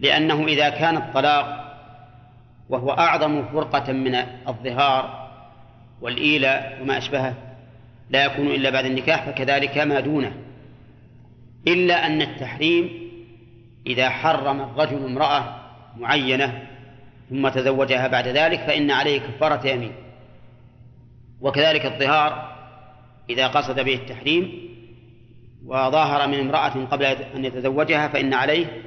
لأنه إذا كان الطلاق وهو أعظم فرقة من الظهار والإيلاء وما أشبهه لا يكون إلا بعد النكاح فكذلك ما دونه. إلا أن التحريم إذا حرم الرجل امرأة معينة ثم تزوجها بعد ذلك فإن عليه كفارة يمين. وكذلك الظهار إذا قصد به التحريم وظاهر من امرأة قبل أن يتزوجها فإن عليه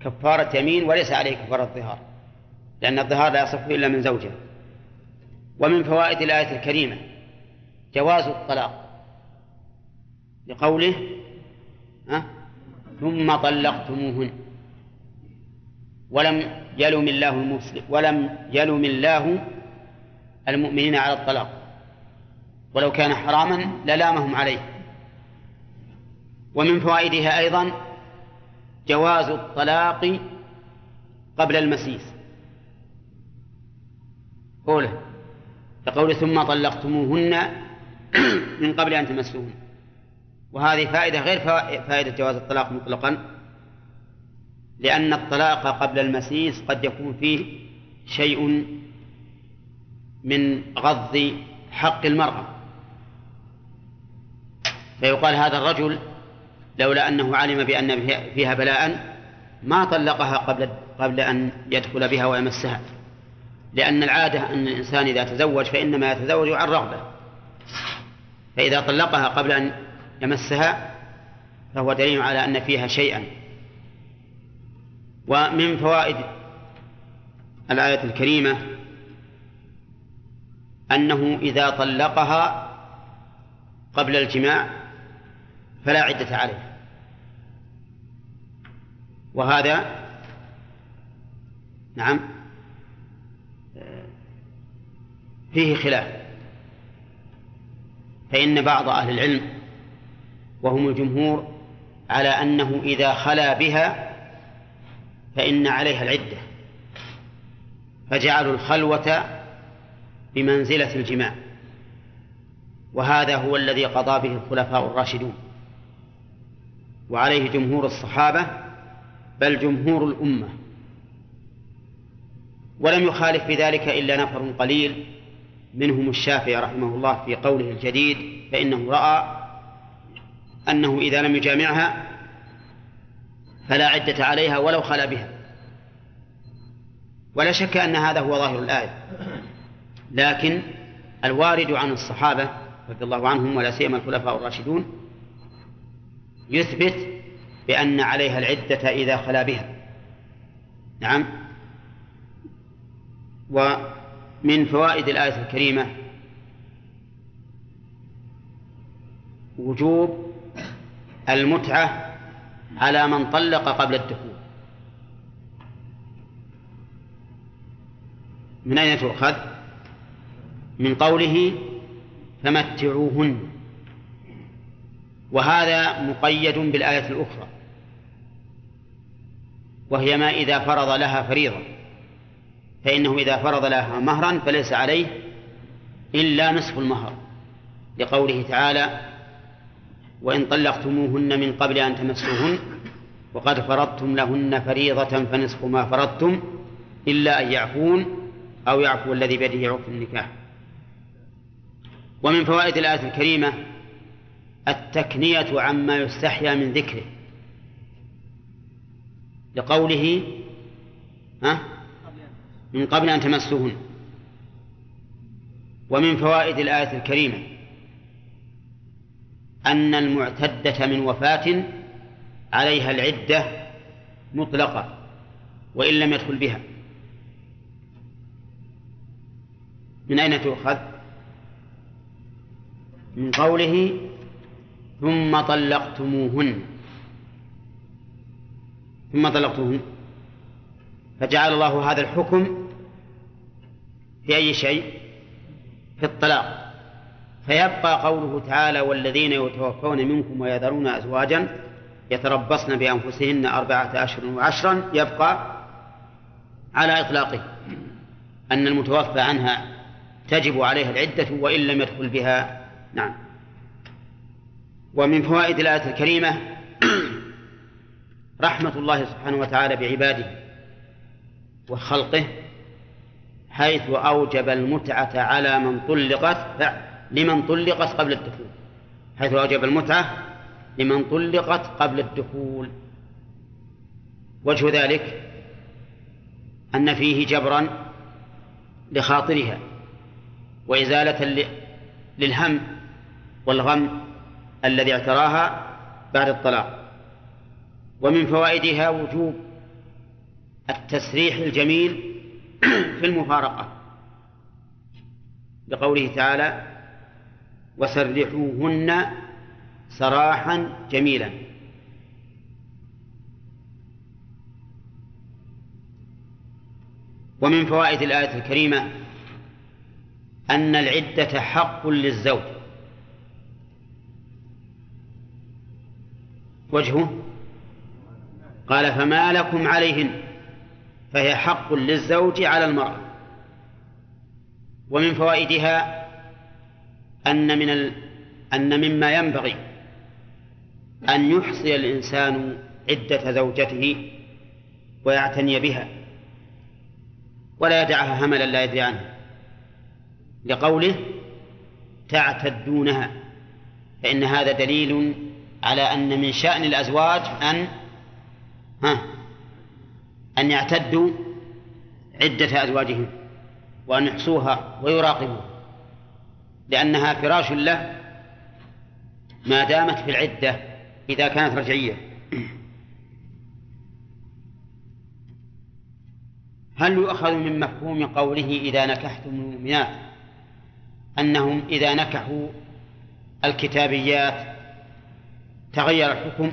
كفارة يمين وليس عليه كفارة ظهار لأن الظهار لا يصح إلا من زوجه ومن فوائد الآية الكريمة جواز الطلاق لقوله أه؟ ثم طلقتموهن ولم يلم الله المسلم ولم يلم الله المؤمنين على الطلاق ولو كان حراما للامهم عليه. ومن فوائدها أيضا جواز الطلاق قبل المسيس. قوله كقول ثم طلقتموهن من قبل أن تمسوهن. وهذه فائدة غير فائدة جواز الطلاق مطلقا لأن الطلاق قبل المسيس قد يكون فيه شيء من غض حق المرأة. فيقال هذا الرجل لولا أنه علم بأن فيها بلاء ما طلقها قبل قبل أن يدخل بها ويمسها. لأن العادة أن الإنسان إذا تزوج فإنما يتزوج عن رغبة. فإذا طلقها قبل أن يمسها فهو دليل على أن فيها شيئا. ومن فوائد الآية الكريمة أنه إذا طلقها قبل الجماع فلا عدة عليه. وهذا نعم فيه خلاف. فإن بعض أهل العلم وهم الجمهور على أنه إذا خلا بها فإن عليها العدة فجعلوا الخلوة بمنزلة الجماع. وهذا هو الذي قضى به الخلفاء الراشدون. وعليه جمهور الصحابة بل جمهور الأمة. ولم يخالف في ذلك إلا نفر قليل منهم الشافعي رحمه الله في قوله الجديد فإنه رأى أنه إذا لم يجامعها فلا عدة عليها ولو خلا بها. ولا شك أن هذا هو ظاهر الآية. لكن الوارد عن الصحابة رضي الله عنهم ولا سيما الخلفاء الراشدون يثبت بأن عليها العدة إذا خلا بها. نعم. ومن فوائد الآية الكريمة وجوب المتعة على من طلق قبل الدخول. من أين تؤخذ؟ من قوله فمتعوهن. وهذا مقيد بالآية الأخرى. وهي ما إذا فرض لها فريضة. فإنه إذا فرض لها مهرا فليس عليه إلا نصف المهر. لقوله تعالى وإن طلقتموهن من قبل أن تمسوهن وقد فرضتم لهن فريضة فنصف ما فرضتم إلا أن يعفون أو يعفو الذي بيده عقد النكاح. ومن فوائد الآية الكريمة التكنية عما يستحيا من ذكره. لقوله ها؟ من قبل أن تمسوهن. ومن فوائد الآية الكريمة أن المعتدة من وفاة عليها العدة مطلقة وإن لم يدخل بها. من أين تؤخذ؟ من قوله ثم طلقتموهن. ثم طلقتموهن. فجعل الله هذا الحكم في أي شيء؟ في الطلاق. فيبقى قوله تعالى والذين يتوفون منكم ويذرون أزواجا يتربصن بأنفسهن أربعة أشهر وعشرا يبقى على إطلاقه. أن المتوفى عنها تجب عليها العدة وإن لم يدخل بها. نعم. ومن فوائد الآية الكريمة رحمة الله سبحانه وتعالى بعباده وخلقه حيث أوجب المتعة على من طلقت لمن طلقت قبل الدخول. حيث أوجب المتعة لمن طلقت قبل الدخول. وجه ذلك أن فيه جبرا لخاطرها وإزالة للهم والغم الذي اعتراها بعد الطلاق. ومن فوائدها وجوب التسريح الجميل في المفارقة. بقوله تعالى وسرحوهن سراحا جميلا. ومن فوائد الآية الكريمة أن العدة حق للزوج. وجهه؟ قال فما لكم عليهن فهي حق للزوج على المرأة. ومن فوائدها أن من ال... أن مما ينبغي أن يحصي الإنسان عدة زوجته ويعتني بها ولا يدعها هملا لا يدري عنه لقوله تعتدونها فإن هذا دليل على أن من شأن الأزواج أن ها أن يعتدوا عدة أزواجهم وأن يحصوها ويراقبوها لأنها فراش له ما دامت في العدة إذا كانت رجعية. هل يؤخذ من مفهوم قوله إذا نكحتم المؤمنات أنهم إذا نكحوا الكتابيات تغير الحكم؟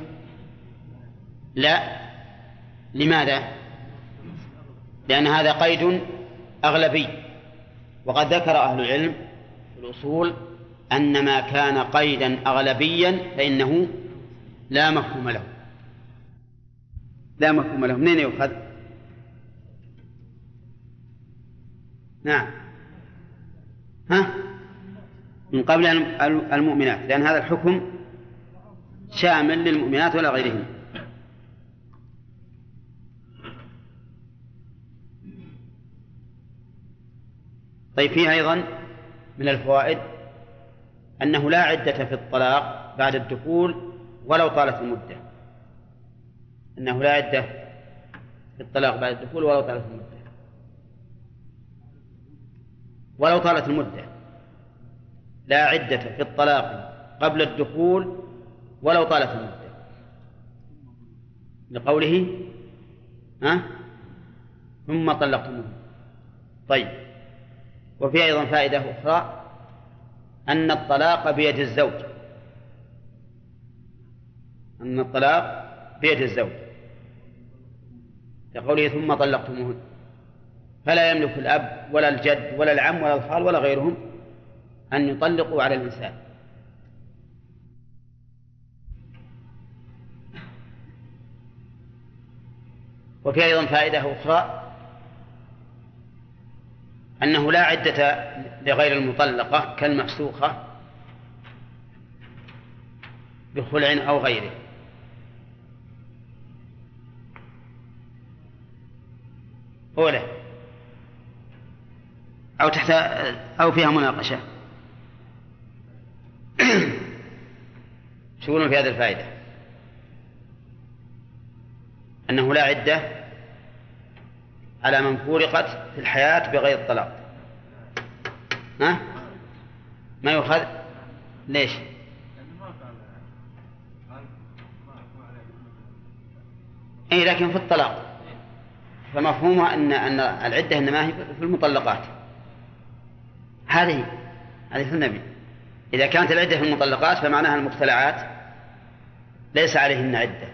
لا. لماذا؟ لأن هذا قيد أغلبي. وقد ذكر أهل العلم في الأصول أن ما كان قيدا أغلبيا فإنه لا مفهوم له. لا مفهوم له. منين يؤخذ؟ نعم. ها؟ من قبل المؤمنات. لأن هذا الحكم شامل للمؤمنات ولا غيرهن طيب فيه أيضا من الفوائد أنه لا عدة في الطلاق بعد الدخول ولو طالت المدة. أنه لا عدة في الطلاق بعد الدخول ولو طالت المدة. ولو طالت المدة. لا عدة في الطلاق قبل الدخول ولو طالت المدة لقوله ها؟ ثم طلقتموه. طيب. وفي أيضا فائدة أخرى أن الطلاق بيد الزوج. أن الطلاق بيد الزوج. كقوله ثم طلقتموهن. فلا يملك الأب ولا الجد ولا العم ولا الخال ولا غيرهم أن يطلقوا على الإنسان. وفي أيضا فائدة أخرى أنه لا عدة لغير المطلقة كالمفسوخة بخلع أو غيره. أولى. أو تحت أو فيها مناقشة. شو في هذه الفائدة. أنه لا عدة على من فورقت في الحياة بغير طلاق ها؟ ما يؤخذ؟ ليش؟ اي لكن في الطلاق. فمفهومها ان إن العدة إنما هي في المطلقات. هذه هذه النبي. إذا كانت العدة في المطلقات فمعناها المختلعات ليس عليهن عدة.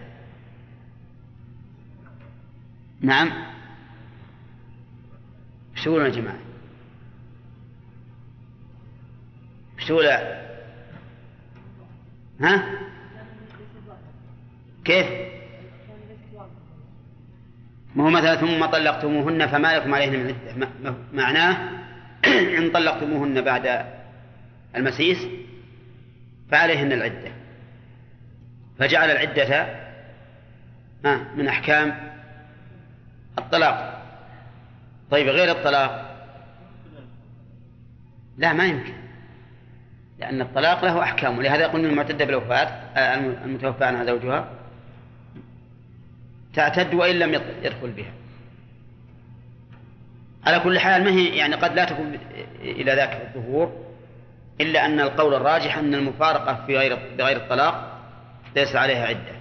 نعم؟ شو يا جماعة؟ شو لا ها؟ كيف؟ ما هو مثلا ثم طلقتموهن فما لكم عليهن من معناه إن طلقتموهن بعد المسيس فعليهن العدة. فجعل العدة من أحكام الطلاق. طيب غير الطلاق؟ لا ما يمكن لأن الطلاق له أحكام ولهذا يقول المعتدة بالوفاة آه، المتوفى عنها زوجها تعتد وإن لم يدخل بها. على كل حال ما هي يعني قد لا تكون إلى ذاك الظهور إلا أن القول الراجح أن المفارقة في غير بغير الطلاق ليس عليها عدة.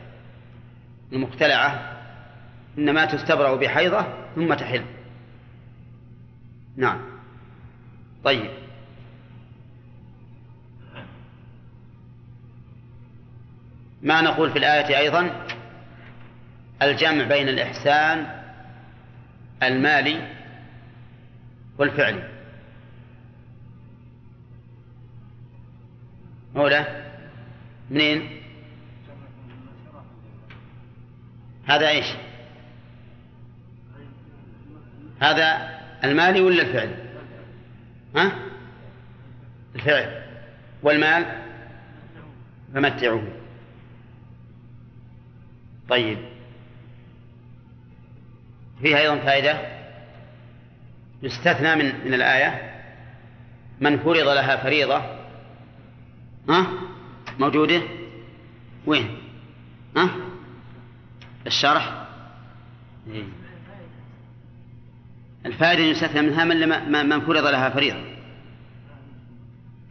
المختلعة إنما تستبرأ بحيضة ثم تحل. نعم. طيب. ما نقول في الآية أيضا؟ الجمع بين الإحسان المالي والفعلي. أولى. منين؟ هذا إيش؟ هذا المالي ولا الفعل؟ ها؟ الفعل. والمال؟ فمتعوه. طيب. فيها أيضا فائدة. يستثنى من من الآية. من فرض لها فريضة. ها؟ موجودة؟ وين؟ ها؟ الشرح. إيه. الفائدة يستثنى منها من من فرض لها فريضة.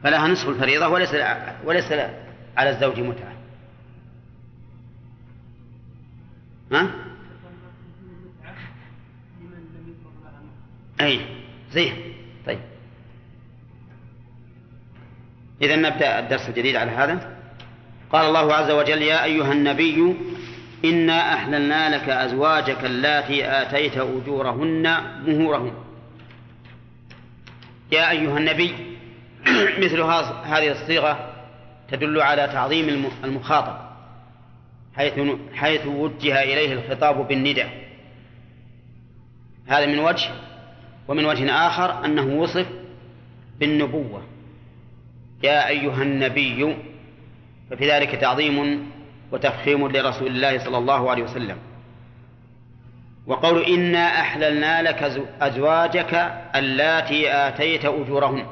فلها نصف الفريضة وليس وليس على الزوج متعة. ها؟ أي زين طيب. إذا نبدأ الدرس الجديد على هذا. قال الله عز وجل يا أيها النبي إنا أحللنا لك أزواجك اللاتي آتيت أجورهن مهورهن. يا أيها النبي مثل هذه الصيغة تدل على تعظيم المخاطب حيث حيث وجه إليه الخطاب بالندى هذا من وجه ومن وجه آخر أنه وصف بالنبوة. يا أيها النبي ففي ذلك تعظيم وتفخيم لرسول الله صلى الله عليه وسلم. وقول إنا أحللنا لك أزواجك اللاتي آتيت أجورهن.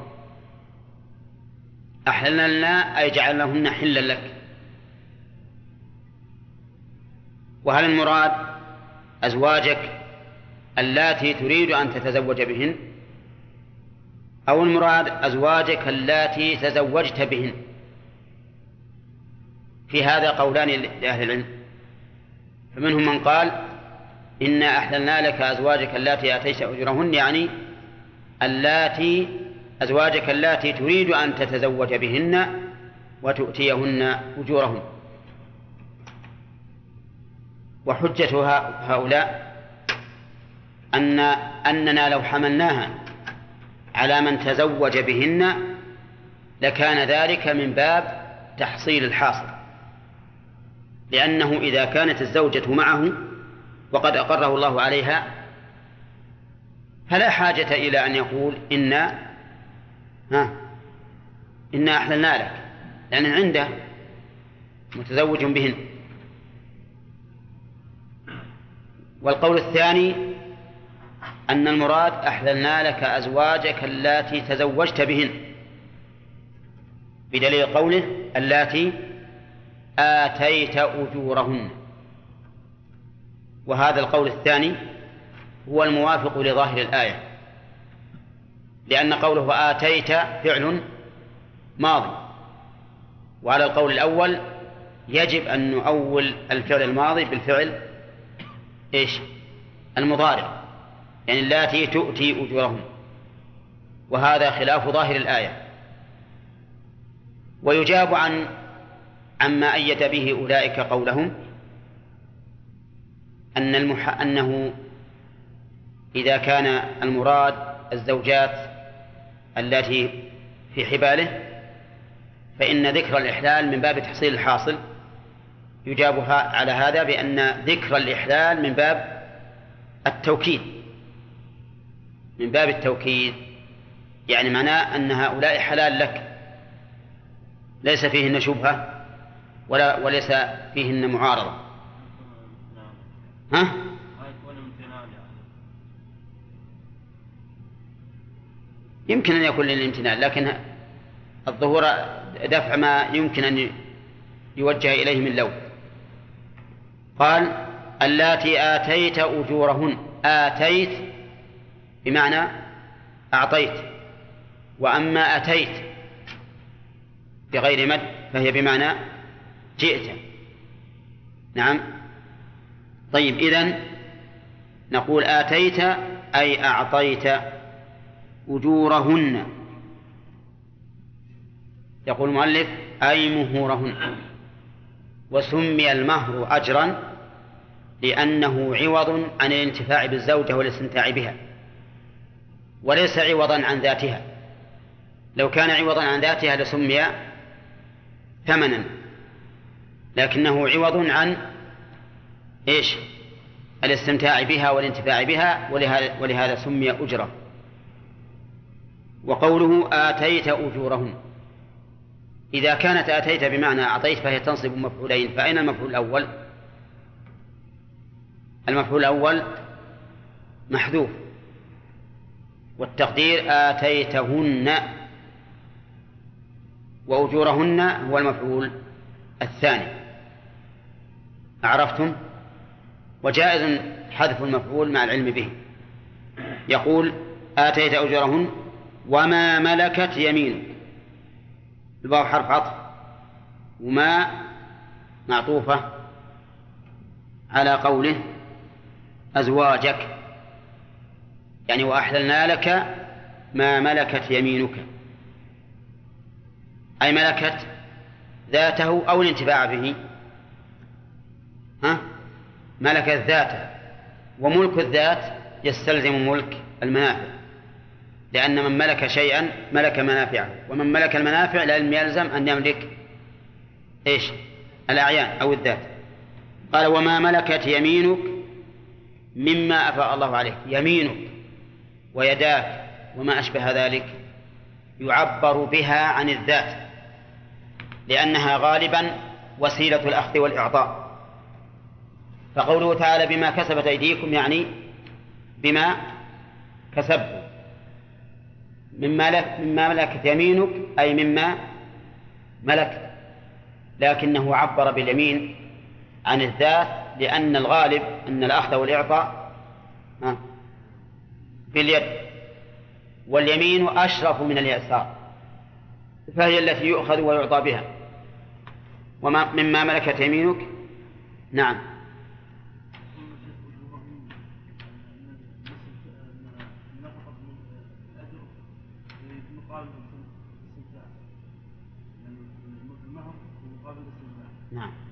أحللنا لنا أي جعلناهن حلا لك. وهل المراد أزواجك اللاتي تريد أن تتزوج بهن؟ أو المراد أزواجك اللاتي تزوجت بهن؟ في هذا قولان لأهل العلم. فمنهم من قال إنا أحللنا لك أزواجك اللاتي آتيت أجرهن يعني اللاتي أزواجك اللاتي تريد أن تتزوج بهن وتؤتيهن أجورهن. وحجة هؤلاء أن أننا لو حملناها على من تزوج بهن لكان ذلك من باب تحصيل الحاصل. لأنه إذا كانت الزوجة معه وقد أقره الله عليها فلا حاجة إلى أن يقول إنا ها إنا أحللنا لك لأن عنده متزوج بهن. والقول الثاني أن المراد أحللنا لك أزواجك اللاتي تزوجت بهن بدليل قوله اللاتي آتيت أجورهن. وهذا القول الثاني هو الموافق لظاهر الآية. لأن قوله آتيت فعل ماضي. وعلى القول الأول يجب أن نؤول الفعل الماضي بالفعل إيش؟ المضارع. يعني اللاتي تؤتي أجورهم وهذا خلاف ظاهر الآية. ويجاب عن عما أيد به أولئك قولهم أن المح... أنه إذا كان المراد الزوجات التي في حباله فإن ذكر الإحلال من باب تحصيل الحاصل. يجابها على هذا بأن ذكر الإحلال من باب التوكيد. من باب التوكيد. يعني معناه أن هؤلاء حلال لك. ليس فيهن شبهة. ولا وليس فيهن معارضة ها؟ يمكن أن يكون للامتنان لكن الظهور دفع ما يمكن أن يوجه إليه من لو قال اللاتي آتيت أجورهن آتيت بمعنى أعطيت وأما أتيت بغير مد فهي بمعنى جئت. نعم. طيب إذن نقول آتيت أي أعطيت أجورهن. يقول المؤلف أي مهورهن. وسمي المهر أجرا لأنه عوض عن الانتفاع بالزوجة والاستمتاع بها. وليس عوضا عن ذاتها. لو كان عوضا عن ذاتها لسمي ثمنا. لكنه عوض عن إيش؟ الاستمتاع بها والانتفاع بها ولهذا, ولهذا سمي أجرة. وقوله آتيت أجورهم. إذا كانت آتيت بمعنى أعطيت فهي تنصب مفعولين فأين المفعول الأول؟ المفعول الأول محذوف. والتقدير آتيتهن وأجورهن هو المفعول الثاني. أعرفتم وجائز حذف المفعول مع العلم به. يقول آتيت أجورهن وما ملكت يمينك. الواو حرف عطف. وما معطوفة على قوله أزواجك. يعني وأحللنا لك ما ملكت يمينك. أي ملكت ذاته أو الانتفاع به. ملكت ذاته وملك الذات يستلزم ملك المنافع لأن من ملك شيئا ملك منافعه ومن ملك المنافع لم يلزم أن يملك إيش؟ الأعيان أو الذات. قال وما ملكت يمينك مما أفاء الله عليك. يمينك ويداك وما أشبه ذلك يعبر بها عن الذات لأنها غالبا وسيلة الأخذ والإعطاء. فقوله تعالى بما كسبت أيديكم يعني بما كسبتم. مما مما ملكت يمينك أي مما ملكت. لكنه عبر باليمين عن الذات لأن الغالب أن الأخذ والإعطاء باليد. واليمين أشرف من اليسار فهي التي يؤخذ ويعطى بها. وما مما ملكت يمينك نعم.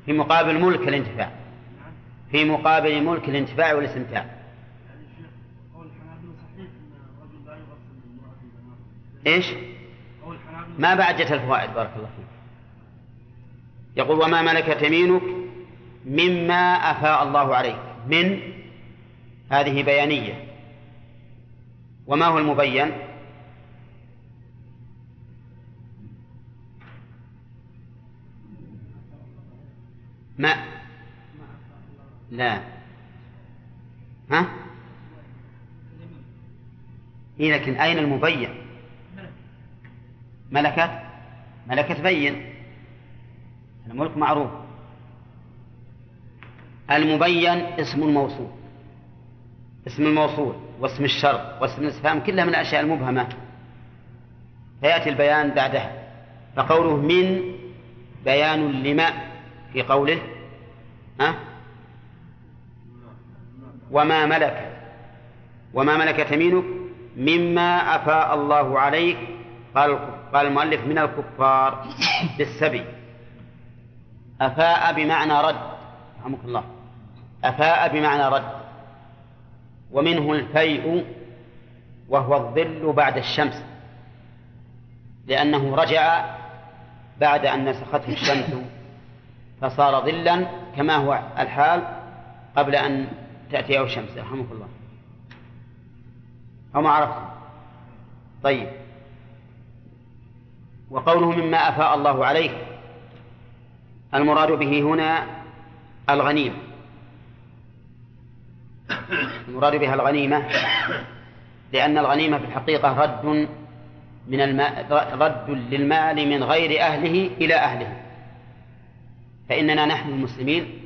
في مقابل ملك الانتفاع. في مقابل ملك الانتفاع والاستمتاع. إيش؟ ما بعد جت الفوائد بارك الله فيك. يقول وما ملكت يمينك مما أفاء الله عليك. من؟ هذه بيانية. وما هو المبين؟ ما؟ لا. ها؟ إيه لكن أين المبين؟ ملكت؟ ملكت بين. الملك معروف. المبين اسم الموصول. اسم الموصول واسم الشرط واسم الاستفهام كلها من الأشياء المبهمة. فيأتي البيان بعدها. فقوله من بيان لما في قوله ها؟ وما ملكت وما ملكت يمينك مما أفاء الله عليك قال قال المؤلف من الكفار بالسبي. أفاء بمعنى رد رحمك الله. أفاء بمعنى رد. ومنه الفيء وهو الظل بعد الشمس. لأنه رجع بعد أن نسخته الشمس فصار ظلا كما هو الحال قبل أن تأتيه الشمس. رحمك الله. أو ما عرفتم طيب. وقوله مما أفاء الله عليه المراد به هنا الغنيمة. المراد بها الغنيمة لأن الغنيمة في الحقيقة رد من الماء رد للمال من غير أهله إلى أهله. فإننا نحن المسلمين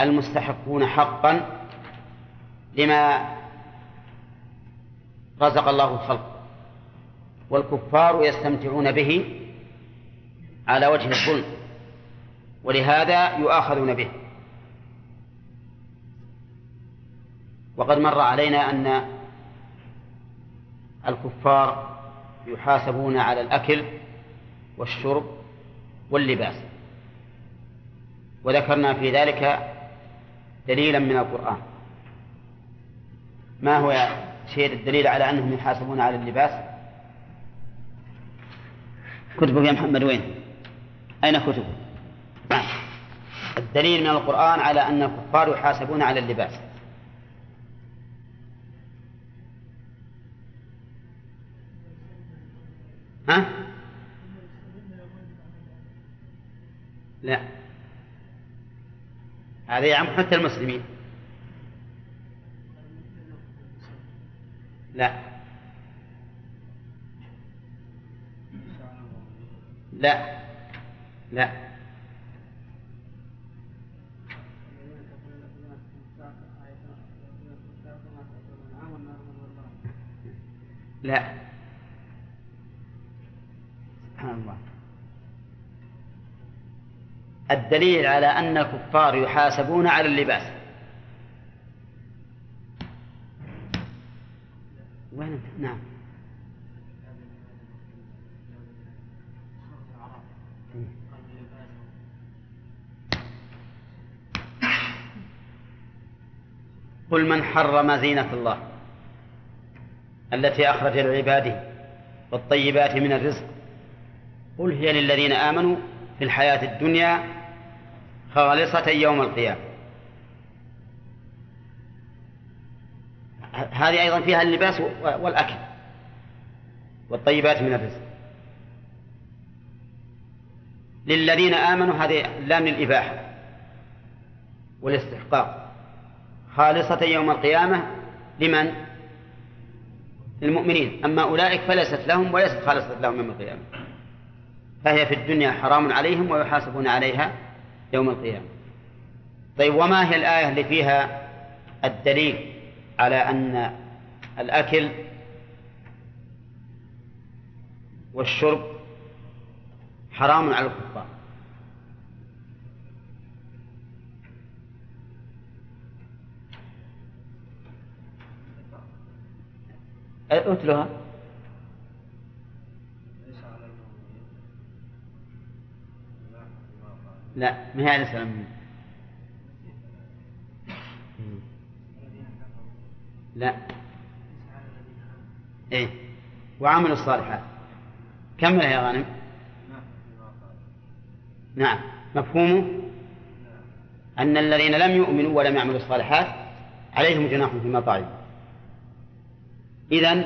المستحقون حقا لما رزق الله الخلق. والكفار يستمتعون به على وجه الظلم ولهذا يؤاخذون به. وقد مر علينا أن الكفار يحاسبون على الأكل والشرب واللباس. وذكرنا في ذلك دليلا من القرآن. ما هو شيء الدليل على أنهم يحاسبون على اللباس؟ كتبك يا محمد وين؟ أين كتبك الدليل من القرآن على أن الكفار يحاسبون على اللباس. ها؟ لا. هذا يعم حتى المسلمين. لا. لا. لا. لا. سبحان الله. الدليل على أن الكفار يحاسبون على اللباس. وين نعم. قل من حرم زينة الله التي أخرج لعباده والطيبات من الرزق. قل هي للذين آمنوا في الحياة الدنيا خالصة يوم القيامة. هذه أيضا فيها اللباس والأكل والطيبات من الرزق. للذين آمنوا هذه لام للإباحة والاستحقاق. خالصة يوم القيامة لمن؟ للمؤمنين. أما أولئك فليست لهم وليست خالصة لهم يوم القيامة. فهي في الدنيا حرام عليهم ويحاسبون عليها يوم القيامة. طيب وما هي الآية اللي فيها الدليل على أن الأكل والشرب حرام على الكفار؟ اتلها لا ما هي عليه السلام لا. إيه. وعملوا الصالحات. كمل يا غانم. نعم. مفهومه أن الذين لم يؤمنوا ولم يعملوا الصالحات عليهم جناح فيما طعموا إذن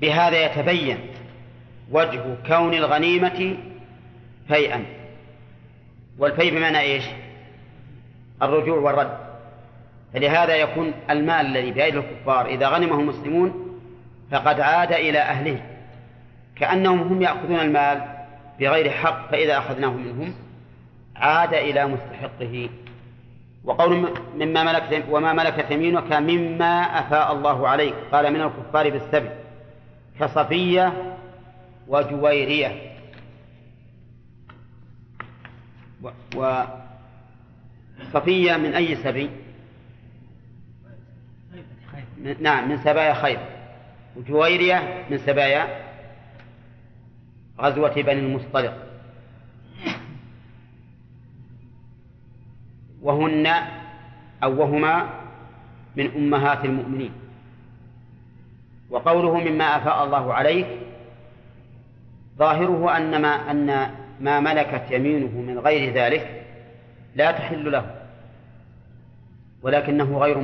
بهذا يتبين وجه كون الغنيمة فيئا. والفي بمعنى إيش؟ الرجوع والرد. فلهذا يكون المال الذي بأيدي الكفار إذا غنمه المسلمون فقد عاد إلى أهله. كأنهم هم يأخذون المال بغير حق فإذا أخذناه منهم عاد إلى مستحقه. وقول مما ملكت وما ملكت يمينك مما أفاء الله عليك. قال من الكفار بالسبي كصفية وجويرية. وصفية من أي سبي؟ نعم من سبايا خير. وجويرية من سبايا غزوة بني المصطلق. وهن أو وهما من أمهات المؤمنين. وقوله مما أفاء الله عليك ظاهره أن ما أن ما ملكت يمينه من غير ذلك لا تحل له. ولكنه غير